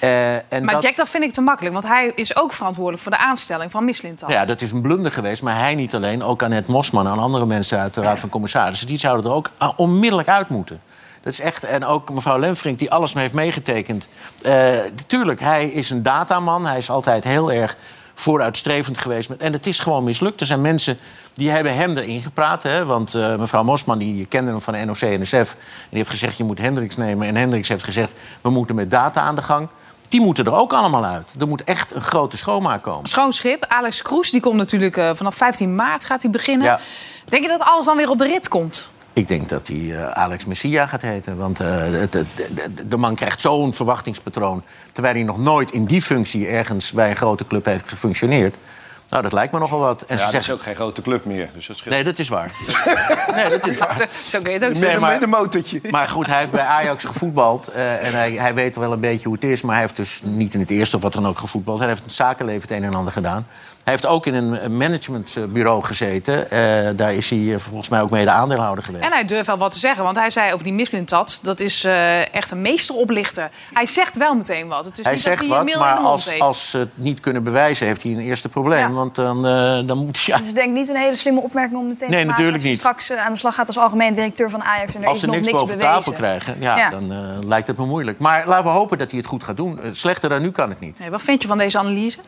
Eh, en Maar dat- Jack, dat vind ik te makkelijk. Want hij is ook verantwoordelijk voor de aanstelling van Mislintat. ja, dat is een blunder geweest. Maar hij niet alleen, ook Annette Mosman en andere mensen uit de Raad van Commissarissen. Die zouden er ook ah, onmiddellijk uit moeten. Dat is echt, en ook mevrouw Lemfrink, die alles mee heeft meegetekend. Eh tuurlijk, hij is een dataman. Hij is altijd heel erg vooruitstrevend geweest. Met- En het is gewoon mislukt. Er zijn mensen die hebben hem erin gepraat. Hè? Want eh, mevrouw Mosman, die kende hem van de NOC-NSF. En die heeft gezegd, je moet Hendricks nemen. En Hendricks heeft gezegd, we moeten met data aan de gang. Die moeten er ook allemaal uit. Er moet echt een grote schoonmaak komen. Schoon schip. Alex Kroes, die komt natuurlijk eh, vanaf 15 maart gaat hij beginnen. Ja. Denk je dat alles dan weer op de rit komt? Ik denk dat hij eh, Alex Messia gaat heten. Want eh, de man krijgt zo'n verwachtingspatroon... terwijl hij nog nooit in die functie ergens bij een grote club heeft gefunctioneerd. Nou, dat lijkt me nogal wat. En Ja, ze dat zegt, is ook geen grote club meer. Dus dat scheelt. nee, dat is waar. nee, dat is waar. Zo, zo kun je het ook Nee, zeggen. maar- Met een motortje. Maar goed, hij heeft bij Ajax gevoetbald. eh, en hij, hij weet wel een beetje hoe het is. Maar hij heeft dus niet in het eerste of wat dan ook gevoetbald. Hij heeft het zakenleven het een en ander gedaan. Hij heeft ook in een managementbureau gezeten. Eh, daar is hij eh, volgens mij ook mede aandeelhouder geweest. En hij durft wel wat te zeggen, want hij zei over die mislintat... dat is eh, echt een meesteroplichter. Hij zegt wel meteen wat. Het is hij niet dat zegt hij wat, maar als, heeft. als ze het niet kunnen bewijzen... heeft hij een eerste probleem. Ja. Want dan, eh, dan moet ja, Het is denk ik niet een hele slimme opmerking om meteen Nee, te maken natuurlijk niet. straks aan de slag gaat als algemeen directeur van Ajax en er als is ze nog niks niks boven bewezen. tafel krijgen, ja, Ja. dan eh, lijkt het me moeilijk. Maar laten we hopen dat hij het goed gaat doen. Slechter dan nu kan het niet. Nee, wat vind je van deze analyse?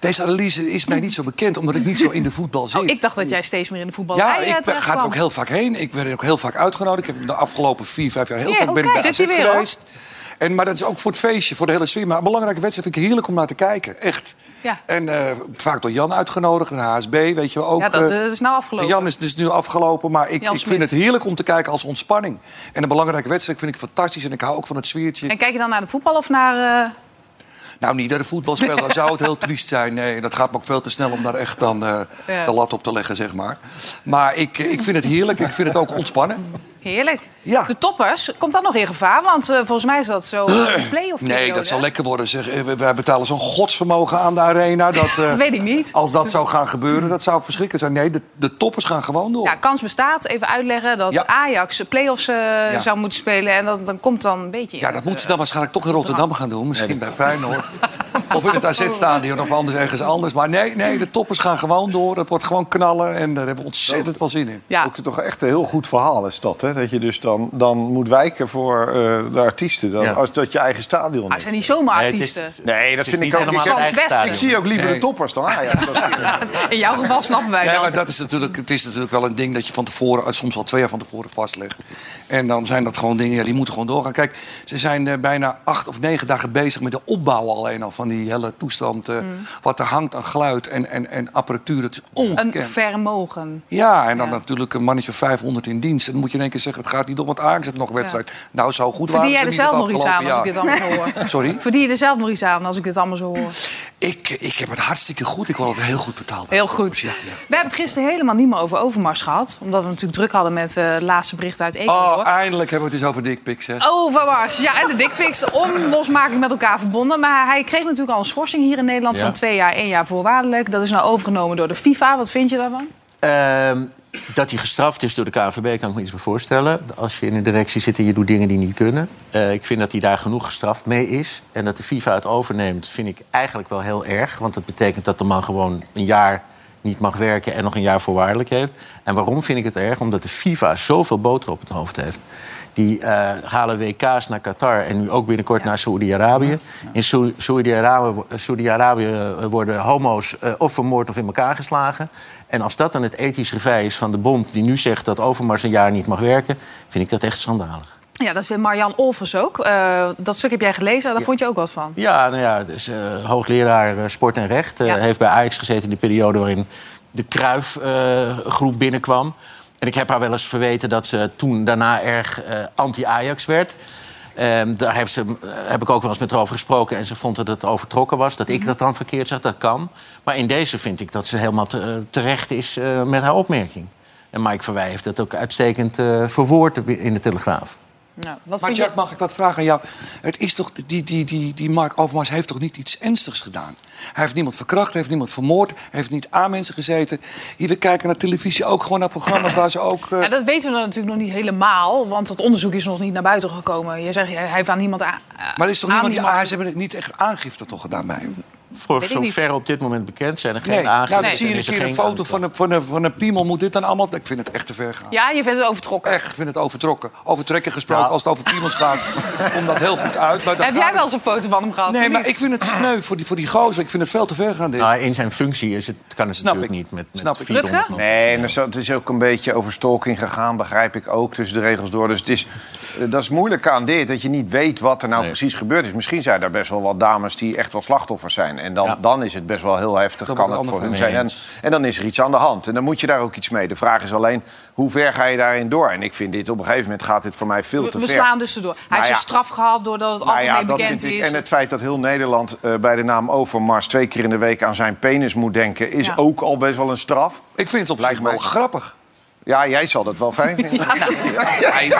Deze analyse is mij niet zo bekend, omdat ik niet zo in de voetbal zit. Oh, ik dacht dat jij steeds meer in de voetbal Ja, eh, ik ben- ga er ook heel vaak heen. Ik werd ook heel vaak uitgenodigd. Ik heb de afgelopen vier, vijf jaar heel vaak ben ik bij Zit hoor. geweest. En, maar dat is ook voor het feestje, voor de hele sfeer. Maar een belangrijke wedstrijd vind ik heerlijk om naar te kijken. Echt. Ja. En eh, vaak door Jan uitgenodigd, naar HSB, weet je wel ook. Ja, dat eh, is nou afgelopen. Jan is dus nu afgelopen, maar ik, ik vind het heerlijk om te kijken als ontspanning. En een belangrijke wedstrijd vind ik fantastisch en ik hou ook van het sfeertje. En kijk je dan naar de voetbal of naar... Nou, niet naar de voetbalspeler, dan zou het heel triest zijn. Nee, dat gaat me ook veel te snel om daar echt dan eh, Ja. de lat op te leggen, zeg maar. Maar ik, ik vind het heerlijk, ik vind het ook ontspannen. Heerlijk. Ja. De toppers, komt dat nog in gevaar? Want eh, volgens mij is dat zo een play-off Nee, dat zal lekker worden. Zeg. Eh, we- Wij betalen zo'n godsvermogen aan de arena. Dat, eh, Dat weet ik niet. Als dat zou gaan gebeuren, dat zou verschrikkelijk zijn. Nee, de, de toppers gaan gewoon door. Ja, kans bestaat, even uitleggen, dat Ja. Ajax play-offs eh, zou moeten spelen. En dat, dan komt dan een beetje in Ja, dat het, moeten ze dan waarschijnlijk toch in Rotterdam gaan doen. Misschien bij Feyenoord. Of in het AZ-stadion of anders ergens anders. Maar nee, nee, de toppers gaan gewoon door. Dat wordt gewoon knallen en daar hebben we ontzettend veel zin in. Ja. Ook toch echt een heel goed verhaal is dat. Hè? Dat je dus dan, dan moet wijken voor eh, de artiesten. Dan, Ja. Als dat je eigen stadion Ah, het is. zijn niet zomaar Nee, het is- artiesten. Nee, dat vind niet ik ook helemaal niet. Ik stadion. zie ook liever Nee. de toppers dan Ajax. In jouw geval snappen wij Ja, dat. maar dat is natuurlijk, het is natuurlijk wel een ding dat je van tevoren, eh, soms al twee jaar van tevoren vastlegt. En dan zijn dat gewoon dingen, ja, die moeten gewoon doorgaan. Kijk, ze zijn eh, bijna acht of negen dagen bezig met de opbouw alleen al van die hele toestand. eh, Wat er hangt aan geluid en, en, en apparatuur, het is Een ongekend. vermogen. Ja, en dan Ja. natuurlijk een mannetje van 500 in dienst. En dan moet je in één keer zeggen, het gaat niet door, want Ajax heeft nog een wedstrijd. Nou, zo goed Verdien waren jij er zelf nog iets aan als ik dit allemaal zo hoor? Sorry? Verdien je er zelf nog iets aan als ik dit allemaal zo hoor? Ik, ik heb het hartstikke goed. Ik wil het heel goed betaald. Heel goed. Ja, ja. We hebben het gisteren helemaal niet meer over Overmars gehad. Omdat we natuurlijk druk hadden met eh, de laatste berichten uit Ecuador. Oh, eindelijk hebben we het eens over dickpics, hè. Overmars, ja, en de dickpics onlosmakelijk met elkaar verbonden. Maar hij kreeg natuurlijk al een schorsing hier in Nederland Ja. van twee jaar, één jaar voorwaardelijk. Dat is nou overgenomen door de FIFA. Wat vind je daarvan? Ehm, dat hij gestraft is door de KNVB kan ik me iets bij voorstellen. Als je in een directie zit en je doet dingen die niet kunnen. Eh, ik vind dat hij daar genoeg gestraft mee is. En dat de FIFA het overneemt, vind ik eigenlijk wel heel erg. Want dat betekent dat de man gewoon een jaar niet mag werken en nog een jaar voorwaardelijk heeft. En waarom vind ik het erg? Omdat de FIFA zoveel boter op het hoofd heeft. Die eh, halen WK's naar Qatar en nu ook binnenkort naar Saoedi-Arabië. In Saoedi- Saoedi-Arabië Saoedi-Arabië, worden homo's eh, of vermoord of in elkaar geslagen. En als dat dan het ethisch revij is van de bond... die nu zegt dat Overmars een jaar niet mag werken... vind ik dat echt schandalig. Ja, dat vindt Marjan Olvers ook. Eh, dat stuk heb jij gelezen, daar vond je ook wat van. Ja, nou ja, dus, eh, hoogleraar eh, sport en recht. Ja. Heeft bij Ajax gezeten in de periode waarin de Kruif-groep binnenkwam. En ik heb haar wel eens verweten dat ze toen daarna erg anti-Ajax werd. Ehm, daar heeft ze, eh, heb ik ook wel eens met haar over gesproken. En ze vond dat het overtrokken was. Dat ik dat dan verkeerd zag, dat kan. Maar in deze vind ik dat ze helemaal te- terecht is eh, met haar opmerking. En Mike Verwij heeft dat ook uitstekend eh, verwoord in de Telegraaf. Nou, wat Maar Jack, je... mag ik wat vragen aan jou? Het is toch, die, die, die, die Mark Overmars heeft toch niet iets ernstigs gedaan? Hij heeft niemand verkracht, hij heeft niemand vermoord... hij heeft niet aan mensen gezeten. Hier, we kijken naar televisie ook gewoon naar programma's waar ze ook... eh, Ja, dat weten we dan natuurlijk nog niet helemaal, want het onderzoek is nog niet naar buiten gekomen. Je zegt, hij heeft aan niemand aan. maar is toch aan niemand die... niemand- Ah, ze hebben niet echt aangifte toch gedaan bij hem? Voor zover op dit moment bekend zijn er geen Nee, nou, dan zie je een er keer een geen foto van een, van, een, van een piemel. Moet dit dan allemaal... Ik vind het echt te ver gaan. Ja, je vindt het overtrokken. Echt, ik vind het overtrokken. Overtrekken gesproken, Nou. als het over piemels gaat, komt dat heel goed uit. Maar Heb jij het- wel eens een foto van hem gehad? Nee, maar ik vind het sneu voor die, voor die gozer. Ik vind het veel te ver gaan, dit. Nou, in zijn functie is het, kan het Snap natuurlijk ik. niet. Met, met Snap ik. 400 Rutger? man. Nee, en er is- het is ook een beetje over stalking gegaan, begrijp ik ook, tussen de regels door. Dus het is, eh, dat is moeilijk aan dit, dat je niet weet wat er nou Nee. precies gebeurd is. Misschien zijn er best wel wat dames die echt wel slachtoffers zijn. En En dan, dan is het best wel heel heftig, Dat kan het voor hun zijn. En, en dan is er iets aan de hand. En dan moet je daar ook iets mee. De vraag is alleen, hoe ver ga je daarin door? En ik vind dit, op een gegeven moment gaat dit voor mij veel te We, we ver. slaan dus erdoor. Hij Nou heeft ja. een straf gehad doordat het Nou algemeen ja, dat bekend vind ik. is. En het feit dat heel Nederland eh, bij de naam Overmars twee keer in de week aan zijn penis moet denken, is Ja. ook al best wel een straf. Ik vind het op Lijkt zich wel grappig. Ja, jij zal dat wel fijn vinden. Nee,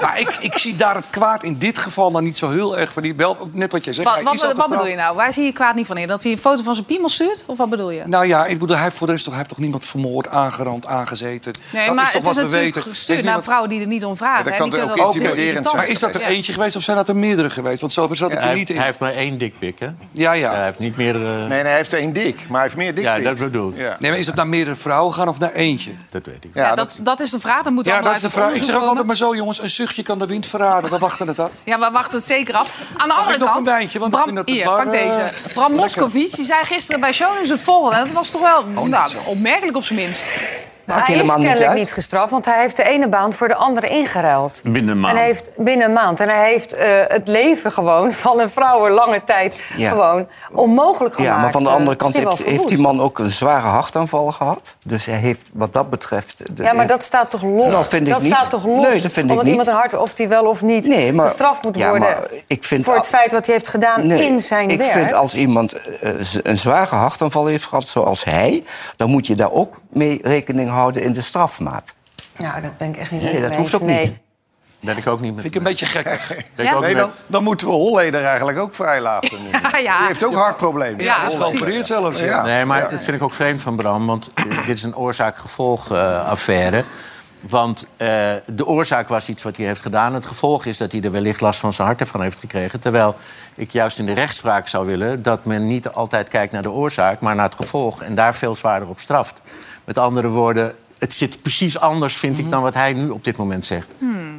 maar ik, ik zie daar het kwaad in dit geval dan niet zo heel erg van. Die, wel, net wat jij zegt. Wat, bedoel je nou? Waar zie je kwaad niet van in? Dat hij een foto van zijn piemel stuurt? Of wat bedoel je? Nou ja, ik bedoel, hij, heeft voor de rest toch, hij heeft toch niemand vermoord, aangerand, aangezeten? Nee, Dat maar is toch het is wat we natuurlijk weten. gestuurd naar vrouwen die er niet om vragen. Ja, dat kan Die ook dat intimiderend Maar is dat er eentje geweest of zijn dat er meerdere geweest? Want zover zat ik er niet in. hij heeft maar één dikpik, hè? Ja, ja. Hij heeft niet meerdere... Nee, nee, hij heeft één dik, maar hij heeft meer dik. Ja, dat bedoel ik. Nee, maar is het naar meerdere vrouwen gaan of naar eentje? Dat weet ik. Dat, dat, dat is de vraag. Dan moet Ja, dat is de vraag. Ik zeg ook altijd maar zo, jongens. Een zuchtje kan de wind verraden. We wachten het af. Ja, we wachten het zeker af. Aan de andere ik nog kant... een wijntje? Want Bram, dat hier, bar, pak eh, deze. Bram Moscovici die zei gisteren bij Shownieuws het volgende. En dat was toch wel nou, opmerkelijk op zijn minst. Hij is kennelijk niet gestraft, want hij heeft de ene baan voor de andere ingeruild. Binnen een maand. En hij heeft binnen een maand. En hij heeft eh, het leven gewoon van een vrouw een lange tijd Ja. gewoon onmogelijk gemaakt. Ja, maar van de Eh, andere kant heeft, die man ook een zware hartaanval gehad. Dus hij heeft wat dat betreft... de- Ja, maar dat staat toch los? Nou, vind ik dat niet. staat toch los? Nee, dat vind ik Omdat niet. iemand een hart, of die wel of niet Nee, maar- gestraft moet ja, worden maar ik vind voor het feit wat hij heeft gedaan Nee, in zijn ik werk. vind als iemand eh, een zware hartaanval heeft gehad, zoals hij... dan moet je daar ook mee rekening houden in de strafmaat. Nou, dat ben ik echt niet Nee, mee dat hoeft ook Nee. niet. Ben ik ook niet met Vind ik een beetje ook nee, dan, dan moeten we Holleder eigenlijk ook vrijlaten. nu. Ja, ja. Die heeft ook hartproblemen. Ja, is geopereerd zelfs. Ja. Ja. Nee, maar dat vind ik ook vreemd van Bram. Want eh, dit is een oorzaak-gevolg-affaire. want eh, de oorzaak was iets wat hij heeft gedaan. Het gevolg is dat hij er wellicht last van zijn hart ervan heeft gekregen. Terwijl ik juist in de rechtspraak zou willen... dat men niet altijd kijkt naar de oorzaak, maar naar het gevolg. En daar veel zwaarder op straft. Met andere woorden, het zit precies anders, vind ik... dan wat hij nu op dit moment zegt.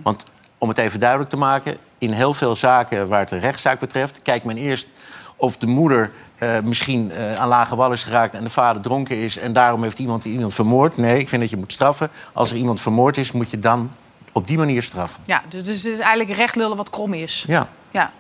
Want om het even duidelijk te maken... in heel veel zaken waar het een rechtszaak betreft... kijkt men eerst of de moeder eh, misschien eh, aan lage wal is geraakt... en de vader dronken is en daarom heeft iemand iemand vermoord. Nee, ik vind dat je moet straffen. Als er iemand vermoord is, moet je dan op die manier straffen. Ja, dus, dus het is eigenlijk recht lullen wat krom is. Ja. Ja.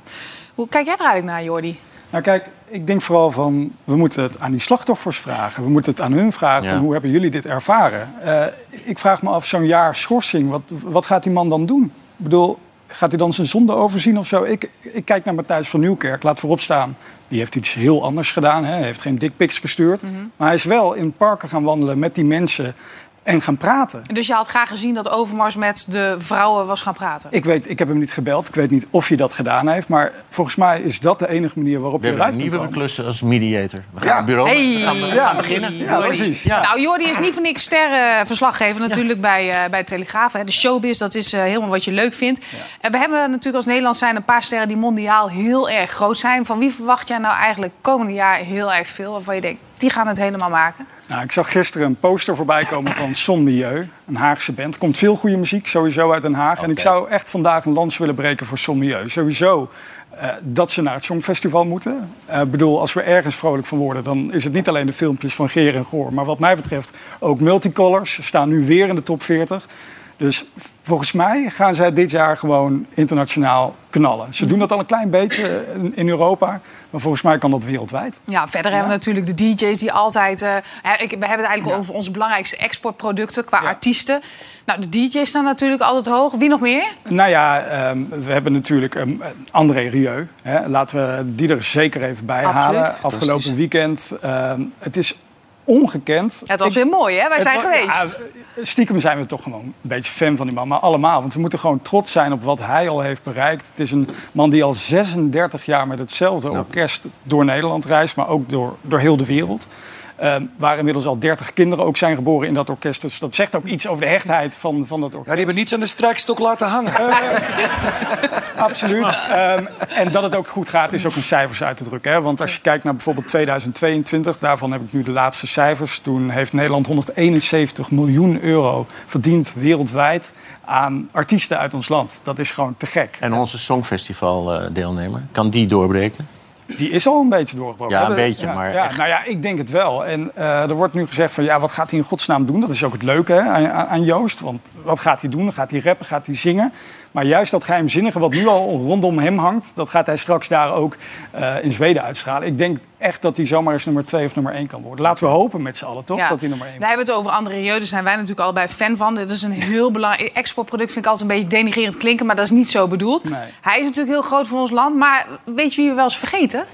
Hoe kijk jij er eigenlijk naar, Jordi? Nou kijk, ik denk vooral van, we moeten het aan die slachtoffers vragen. We moeten het aan hun vragen, Ja. van, hoe hebben jullie dit ervaren? Eh, ik vraag me af, zo'n jaar schorsing, wat, wat gaat die man dan doen? Ik bedoel, gaat hij dan zijn zonde overzien of zo? Ik, ik kijk naar Matthijs van Nieuwkerk, laat voorop staan. Die heeft iets heel anders gedaan, hè? hij heeft geen dickpics gestuurd. Maar hij is wel in parken gaan wandelen met die mensen en gaan praten. Dus je had graag gezien dat Overmars met de vrouwen was gaan praten. Ik, weet, ik heb hem niet gebeld, ik weet niet of hij dat gedaan heeft. Maar volgens mij is dat de enige manier waarop We je hebben eruit een kunt nieuwe komen. klus als mediator. We gaan Ja. het bureau Hey. we gaan, we gaan Ja. beginnen. Ja, precies. Ja. Nou, Jordi is niet voor niks sterrenverslaggever natuurlijk bij, eh bij Telegraaf. Hè. De showbiz, dat is eh, helemaal wat je leuk vindt. En we hebben natuurlijk als Nederland zijn een paar sterren die mondiaal heel erg groot zijn. Van wie verwacht jij nou eigenlijk komende jaar heel erg veel? Waarvan je denkt, die gaan het helemaal maken? Nou, ik zag gisteren een poster voorbij komen van Son Milieu, een Haagse band. Komt veel goede muziek, sowieso uit Den Haag. En ik zou echt vandaag een lans willen breken voor Son Milieu. Sowieso eh, dat ze naar het Songfestival moeten. Eh, Ik bedoel, als we ergens vrolijk van worden, dan is het niet alleen de filmpjes van Geer en Goor. Maar wat mij betreft ook Multicolors. Ze staan nu weer in de top 40. Dus volgens mij gaan zij dit jaar gewoon internationaal knallen. Ze doen dat al een klein beetje in, Europa. Maar volgens mij kan dat wereldwijd. Ja, verder hebben we natuurlijk de DJ's die altijd... eh, hè, ik, we hebben het eigenlijk over onze belangrijkste exportproducten qua artiesten. Nou, de DJ's staan natuurlijk altijd hoog. Wie nog meer? Nou ja, ehm, we hebben natuurlijk ehm, André Rieu. Hè. Laten we die er zeker even bij Absoluut. halen. Afgelopen weekend. ehm, het is ongekend. Het was weer mooi, hè? Wij zijn geweest. ja, stiekem zijn we toch gewoon een beetje fan van die man. Maar allemaal. Want we moeten gewoon trots zijn op wat hij al heeft bereikt. Het is een man die al 36 jaar met hetzelfde orkest door Nederland reist. Maar ook door, door heel de wereld. Ehm, waar inmiddels al 30 kinderen ook zijn geboren in dat orkest. Dus dat zegt ook iets over de hechtheid van, van dat orkest. Ja, die hebben niets aan de strijkstok laten hangen. Absoluut. Ehm, en dat het ook goed gaat, is ook in cijfers uit te drukken. Hè? Want als je kijkt naar bijvoorbeeld 2022, daarvan heb ik nu de laatste cijfers. Toen heeft Nederland 171 miljoen euro verdiend wereldwijd aan artiesten uit ons land. Dat is gewoon te gek. En onze Songfestival-deelnemer, kan die doorbreken? Die is al een beetje doorgebroken. Ja, een beetje, ja, maar ja, echt. Nou ja, ik denk het wel. En eh, er wordt nu gezegd van, ja, wat gaat hij in godsnaam doen? Dat is ook het leuke hè, aan- aan Joost. Want wat gaat hij doen? Gaat hij rappen? Gaat hij zingen? Maar juist dat geheimzinnige wat nu al rondom hem hangt... dat gaat hij straks daar ook eh, in Zweden uitstralen. Ik denk echt dat hij zomaar eens nummer 2 of nummer 1 kan worden. Laten we hopen met z'n allen, toch? Ja. Dat hij nummer 1 Wij hebben het over André daar zijn wij natuurlijk allebei fan van. Dit is een heel belangrijk exportproduct, vind ik altijd een beetje denigrerend klinken, maar dat is niet zo bedoeld. Nee. Hij is natuurlijk heel groot voor ons land, maar weet je wie we wel eens vergeten?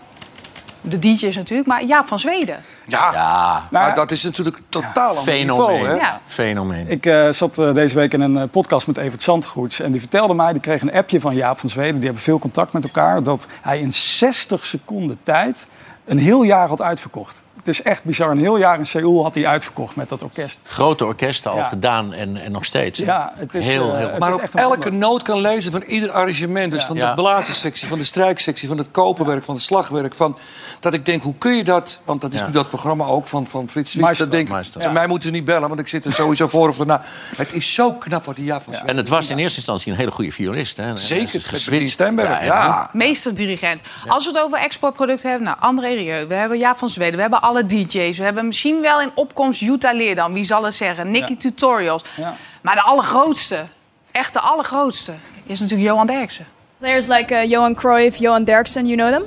De DJ's natuurlijk, maar Jaap van Zweden. Ja, maar dat is natuurlijk totaal niveau. Fenomeen. Ja. Fenomeen. Ik eh, zat eh, deze week in een eh, podcast met Evert Zandgoeds. En die vertelde mij, die kreeg een appje van Jaap van Zweden. Die hebben veel contact met elkaar. Dat hij in 60 seconden tijd een heel jaar had uitverkocht. Het is echt bizar. Een heel jaar in Seoul had hij uitverkocht met dat orkest. Grote orkesten al Ja. gedaan en, en nog steeds. hè? Ja, het is, heel, eh, heel. het Maar is op echt een elke noot kan lezen van ieder arrangement. Dus van Ja. de blazerssectie, van de strijksectie, van het koperwerk, van het slagwerk. Van, dat ik denk, hoe kun je dat... Want dat is Ja. nu dat programma ook van, van Frits. Maestro. Dat denk, ik. Mij moeten ze niet bellen, want ik zit er sowieso voor of daarna. Het is zo knap wat die Jaap van Zweden En het was in eerste instantie een hele goede violist. Hè? Zeker, geswitcht. en- Ja. Meesterdirigent. Als we het over exportproducten hebben, nou, André Rieu, we hebben Jaap van Zweden, we hebben alle DJ's, we hebben misschien wel in opkomst Jutta Leerdam, wie zal het zeggen, Nicky Tutorials. Ja. Maar de allergrootste, echt de allergrootste, is natuurlijk Johan Derksen. Players like uh, Johan Cruyff, Johan Derksen, you know them?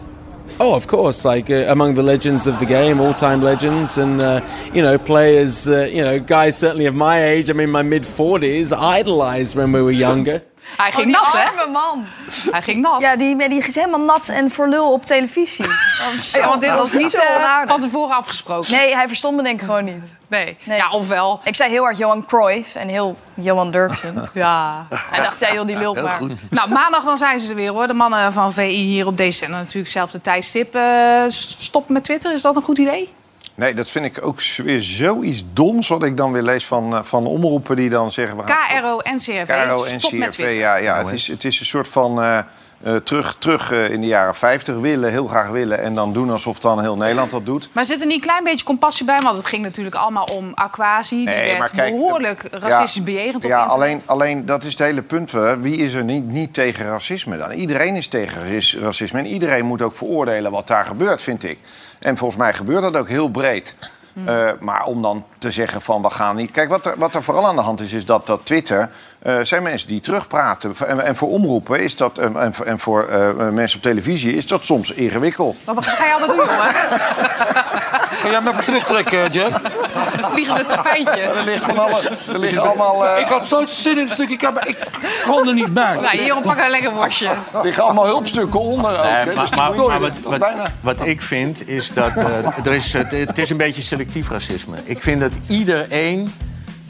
Oh, of course. Like uh, among the legends of the game, all-time legends, and uh, you know, players. Uh, you know, guys certainly of my age. I'm in my mid forties. Idolized when we were younger. Hij ging die nat, hè? arme man. Hij ging nat. Ja, die, die is helemaal nat en voor lul op televisie. Ja, want dit was niet zo eh, van tevoren afgesproken. Nee, hij verstond me denk ik gewoon niet. Nee. Nee. Ja, ofwel. Ik zei heel hard Johan Cruyff en heel Johan Derksen. Ja. Hij dacht, ja joh, die Heel maar. goed. Nou, maandag dan zijn ze er weer hoor. De mannen van VI hier op deze zender. Natuurlijk zelfde tijdstip. Eh stop met Twitter, is dat een goed idee? Nee, dat vind ik ook weer zoiets doms wat ik dan weer lees van, eh, van omroepen die dan zeggen... We KRO en CRV. KRO en stop met CRV, Twitter. ja, ja het, is, het is een soort van eh, eh, terug, terug eh, in de jaren 50 willen, heel graag willen... en dan doen alsof dan heel Nederland dat doet. Maar zit er niet een klein beetje compassie bij? Want het ging natuurlijk allemaal om Aquasi. Die Nee, werd kijk, behoorlijk racistisch bejegend op Ja, internet. alleen, alleen dat is het hele punt. hè. Wie is er niet, niet tegen racisme dan? Iedereen is tegen racis- racisme. En iedereen moet ook veroordelen wat daar gebeurt, vind ik. En volgens mij gebeurt dat ook heel breed. Eh, maar om dan te zeggen van we gaan niet... Kijk, wat er, wat er vooral aan de hand is, is dat, dat Twitter... eh, zijn mensen die terugpraten. En, en voor omroepen is dat... En, en voor- en voor eh, mensen op televisie is dat soms ingewikkeld. Maar wat ga je allemaal doen, jongen? Kan jij me even terugtrekken, Jack? Vliegende tapijtje. Er ligt van alle, er liggen allemaal, eh, Ik had zo zin in een stukje Ik kon er niet bij. Nou, hier pak een lekker worstje. er liggen allemaal hulpstukken onder. Ook, hè. Nee, Dus maar, maar, wat, wat, bijna. wat ik vind is dat eh, er is, het, het is een beetje selectief racisme. Ik vind dat iedereen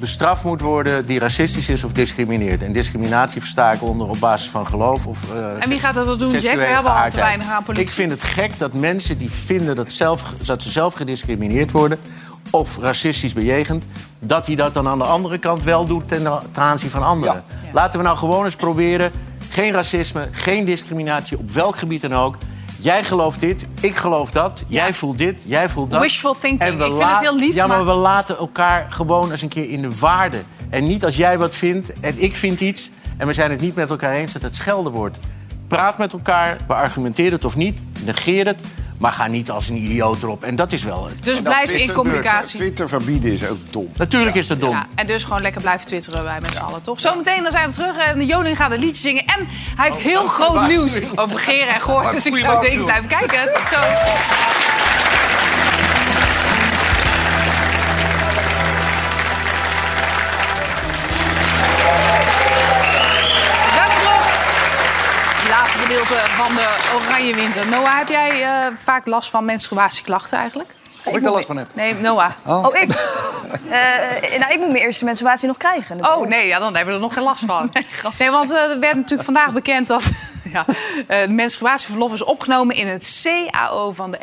bestraft moet worden die racistisch is of discrimineert. En discriminatie versta ik onder op basis van geloof of eh, En wie gaat dat dan doen, Jack? We seksuele hebben al te geaardheid. weinig aan politie. Ik vind het gek dat mensen die vinden dat, zelf, dat ze zelf gediscrimineerd worden... of racistisch bejegend, dat die dat dan aan de andere kant wel doet ten, ten aanzien van anderen. Laten we nou gewoon eens proberen... geen racisme, geen discriminatie, op welk gebied dan ook... Jij gelooft dit, ik geloof dat. Jij voelt dit, jij voelt dat. Wishful thinking. En we Ik vind het heel lief, Ja, maar, maar- we laten elkaar gewoon eens een keer in de waarde. En niet als jij wat vindt en ik vind iets... en we zijn het niet met elkaar eens dat het schelden wordt. Praat met elkaar, beargumenteer het of niet, negeer het... maar ga niet als een idioot erop. En dat is wel het. Dus blijf in communicatie. Twitter verbieden is ook dom. Natuurlijk is dat dom. Ja, en dus gewoon lekker blijven twitteren wij met z'n allen, toch? Zometeen dan zijn we terug en Joling gaat een liedje zingen. En hij heeft heel groot nieuws over Geren en Goor. Dus ik zou zeker blijven kijken. Tot zo. Van de Oranje Winter. Noah, heb jij eh, vaak last van menstruatieklachten eigenlijk? Of ik daar last van heb? Nee, Noah. Oh, ik? Eh, nou, ik moet mijn eerste menstruatie nog krijgen. Dus Oh nee, ja, dan hebben we er nog geen last van. Nee, want er werd natuurlijk vandaag bekend dat ja, eh, menstruatieverlof is opgenomen in het CAO van de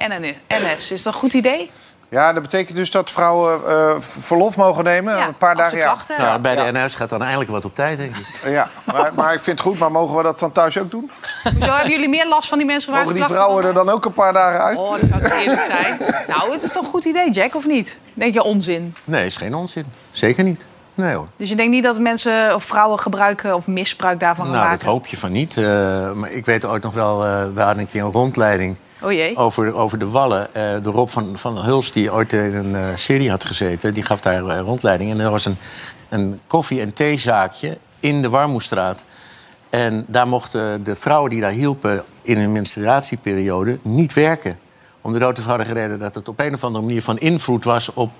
NS. Is dat een goed idee? Ja, dat betekent dus dat vrouwen eh, verlof mogen nemen. Ja, een paar als dagen. Ja. Nou, bij de NS gaat dan eindelijk wat op tijd, denk ik. Ja, maar, maar ik vind het goed, maar mogen we dat dan thuis ook doen? Hoezo hebben jullie meer last van die Mogen die vrouwen er dan ook een paar dagen uit? Oh, dat zou toch eerlijk zijn? Nou, het is toch een goed idee, Jack, of niet? Denk je onzin? Nee, is geen onzin. Zeker niet. Nee hoor. Dus je denkt niet dat mensen of vrouwen gebruiken of misbruik daarvan gaan Nou, dat maken? hoop je van niet. Eh, maar ik weet ooit nog wel, eh, we hadden een keer een rondleiding Oh over, over de Wallen. Eh, de Rob van, van Hulst, die ooit in een eh, serie had gezeten, die gaf daar eh, rondleiding. En er was een, een koffie- en theezaakje in de Warmoestraat. En daar mochten de vrouwen die daar hielpen in hun menstruatieperiode niet werken. om de dood eenvoudige reden dat het op een of andere manier van invloed was op,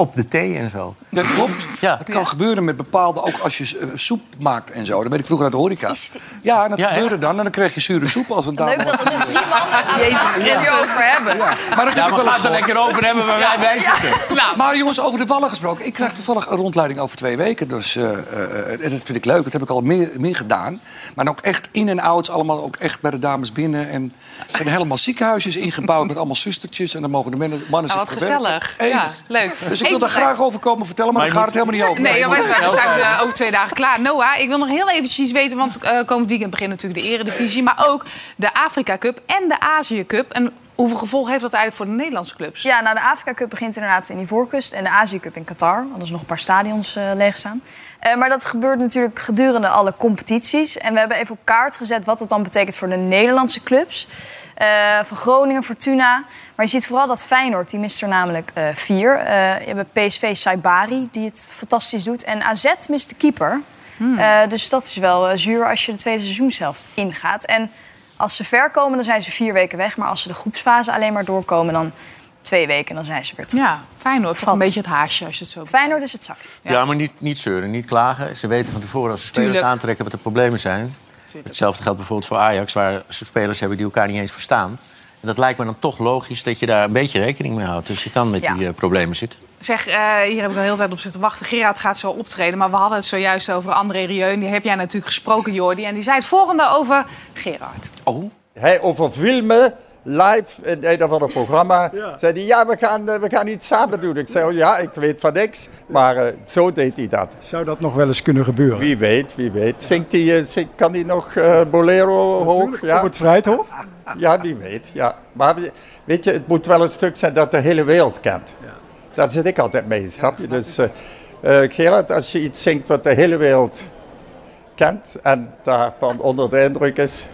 op de thee en zo. Dat klopt. Ja. Het kan gebeuren met bepaalde, ook als je eh, soep maakt en zo. Dat weet ik vroeger uit de horeca. Ja, en dat Ja, gebeurde dan. En dan kreeg je zure soep als een dame Leuk dat we er drie man aan Jezus Christus over hebben. Maar dat heb Ja, ik maar het er lekker over hebben waar wij bij zitten. Nou, Maar jongens, over de wallen gesproken. Ik krijg toevallig een rondleiding over twee weken. Dus eh, eh, en dat vind ik leuk. Dat heb ik al meer, meer gedaan. Maar dan ook echt in- en outs. Allemaal ook echt bij de dames binnen. En er zijn helemaal ziekenhuisjes ingebouwd met allemaal zustertjes. En dan mogen de mannen, mannen Nou, zich wat verwerken. gezellig. Enig. Ja, leuk. Dus ik wil daar voor- graag over komen vertellen. Maar, Maar daar gaat het helemaal niet over. Nee, we zijn eh, over twee dagen klaar. Noah, ik wil nog heel eventjes weten, want eh, komend weekend begint natuurlijk de Eredivisie, maar ook de Afrika Cup en de Azië Cup. En hoeveel gevolgen heeft dat eigenlijk voor de Nederlandse clubs? Ja, nou, de Afrika Cup begint inderdaad in Ivoorkust en de Azië Cup in Qatar. Want er is nog een paar stadions eh leeg staan. Eh, maar dat gebeurt natuurlijk gedurende alle competities. En we hebben even op kaart gezet wat dat dan betekent voor de Nederlandse clubs. Eh, van Groningen, Fortuna. Maar je ziet vooral dat Feyenoord, die mist er namelijk eh, vier. Je hebt PSV Saibari, die het fantastisch doet. En AZ mist de keeper. Eh, dus dat is wel zuur als je de tweede seizoenshelft ingaat. En als ze ver komen, dan zijn ze vier weken weg. Maar als ze de groepsfase alleen maar doorkomen, dan twee weken, dan zijn ze weer terug. Ja, Feyenoord, toch een beetje het haasje als je het zo... Feyenoord is het zak. Ja, maar niet, niet zeuren, niet klagen. Ze weten van tevoren als ze spelers Tuurlijk. aantrekken wat de problemen zijn. Hetzelfde geldt bijvoorbeeld voor Ajax, waar ze spelers hebben die elkaar niet eens verstaan. En dat lijkt me dan toch logisch dat je daar een beetje rekening mee houdt. Dus je kan met Ja. die eh, problemen zitten. Zeg, eh, hier heb ik al heel tijd op zitten wachten. Gerard gaat zo optreden, maar we hadden het zojuist over André Rieu. Die heb jij natuurlijk gesproken, Jordi. En die zei het volgende over Gerard. Oh, Hij over filmen, live in een van het programma. Zei hij, ja, we gaan, eh, we gaan iets samen doen. Ik zei, oh, ja, ik weet van niks. Maar eh, zo deed hij dat. Zou dat nog wel eens kunnen gebeuren? Wie weet, wie weet. Zingt hij, eh, kan hij nog Bolero hoog? Ja. Op het Vrijthof? ja, wie weet. Ja. Maar we- weet je, het moet wel een stuk zijn dat de hele wereld kent. Daar zit ik altijd mee, snap je? Dus eh, eh, Gerard, als je iets zingt wat de hele wereld kent... en daarvan onder de indruk is...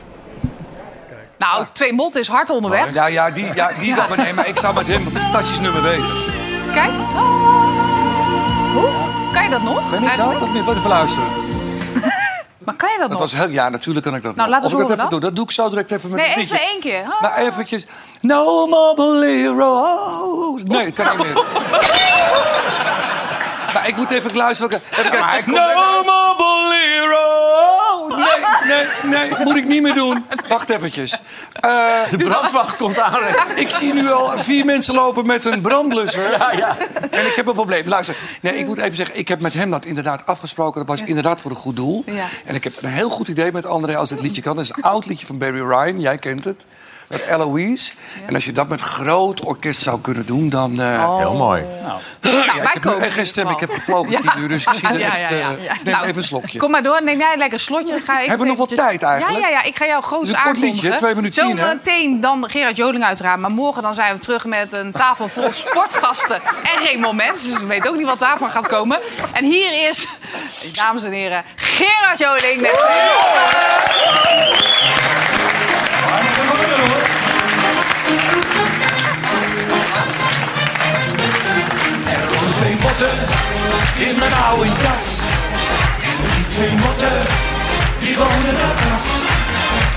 Nou, twee mot is hard onderweg. ja, ja, die, ja, die. Maar nee, maar ik zou met hem een fantastisch nummer weten. Kijk. Hoe? Kan je dat nog? Ben ik eigenlijk? dat of niet? Wat even luisteren. Maar kan je dat, Dat nog? was heel, ja, natuurlijk kan ik dat Nou, nog. laat of ik dat even doe, dat doe ik zo direct even met Nee, een even liedje. één keer. Maar eventjes... No more bolero. Nee, dat kan niet meer. maar ik moet even luisteren. Even kijken. No more bolero. Nee, nee. Moet ik niet meer doen. Wacht eventjes. Eh, De brandwacht komt aan. ik zie nu al vier mensen lopen met een brandblusser. En ik heb een probleem. Luister, nee, ik moet even zeggen, ik heb met hem dat inderdaad afgesproken. Dat was inderdaad voor een goed doel. Ja. En ik heb een heel goed idee met André als dit liedje kan. Dat is een oud liedje van Barry Ryan, jij kent het. Met Eloise. En als je dat met groot orkest zou kunnen doen, dan... eh, Heel mooi. ja, wij ik heb nu komen echt geen stem. Ik heb gevlogen tien uur, dus ik zie er Ja, echt... ja, ja, eh, ja. Neem Nou, even een slokje. Kom maar door, neem jij lekker een slotje. Ga ik Hebben we nog wat tijd eigenlijk? Ja, ja, ja. Ik ga jou groot een kort liedje, aankondigen. twee minuten tien? Zometeen dan Gerard Joling uiteraard. Maar morgen dan zijn we terug met een tafel vol sportgasten en Raymond Mens. Dus we weten ook niet wat daarvan gaat komen. En hier is, dames en heren, Gerard Joling met twee motten in mijn oude jas. Die twee motten, die wonen daar pas.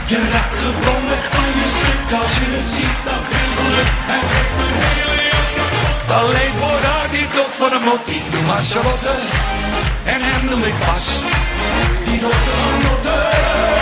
Je raakt gewoon weg van je stuk als je het ziet. Dat heel geluk en trekt mijn hele jas kapot. Alleen voor haar die toch van een mot. Ik noem maar Charlotte en hem noem ik Bas. Die dochter van motten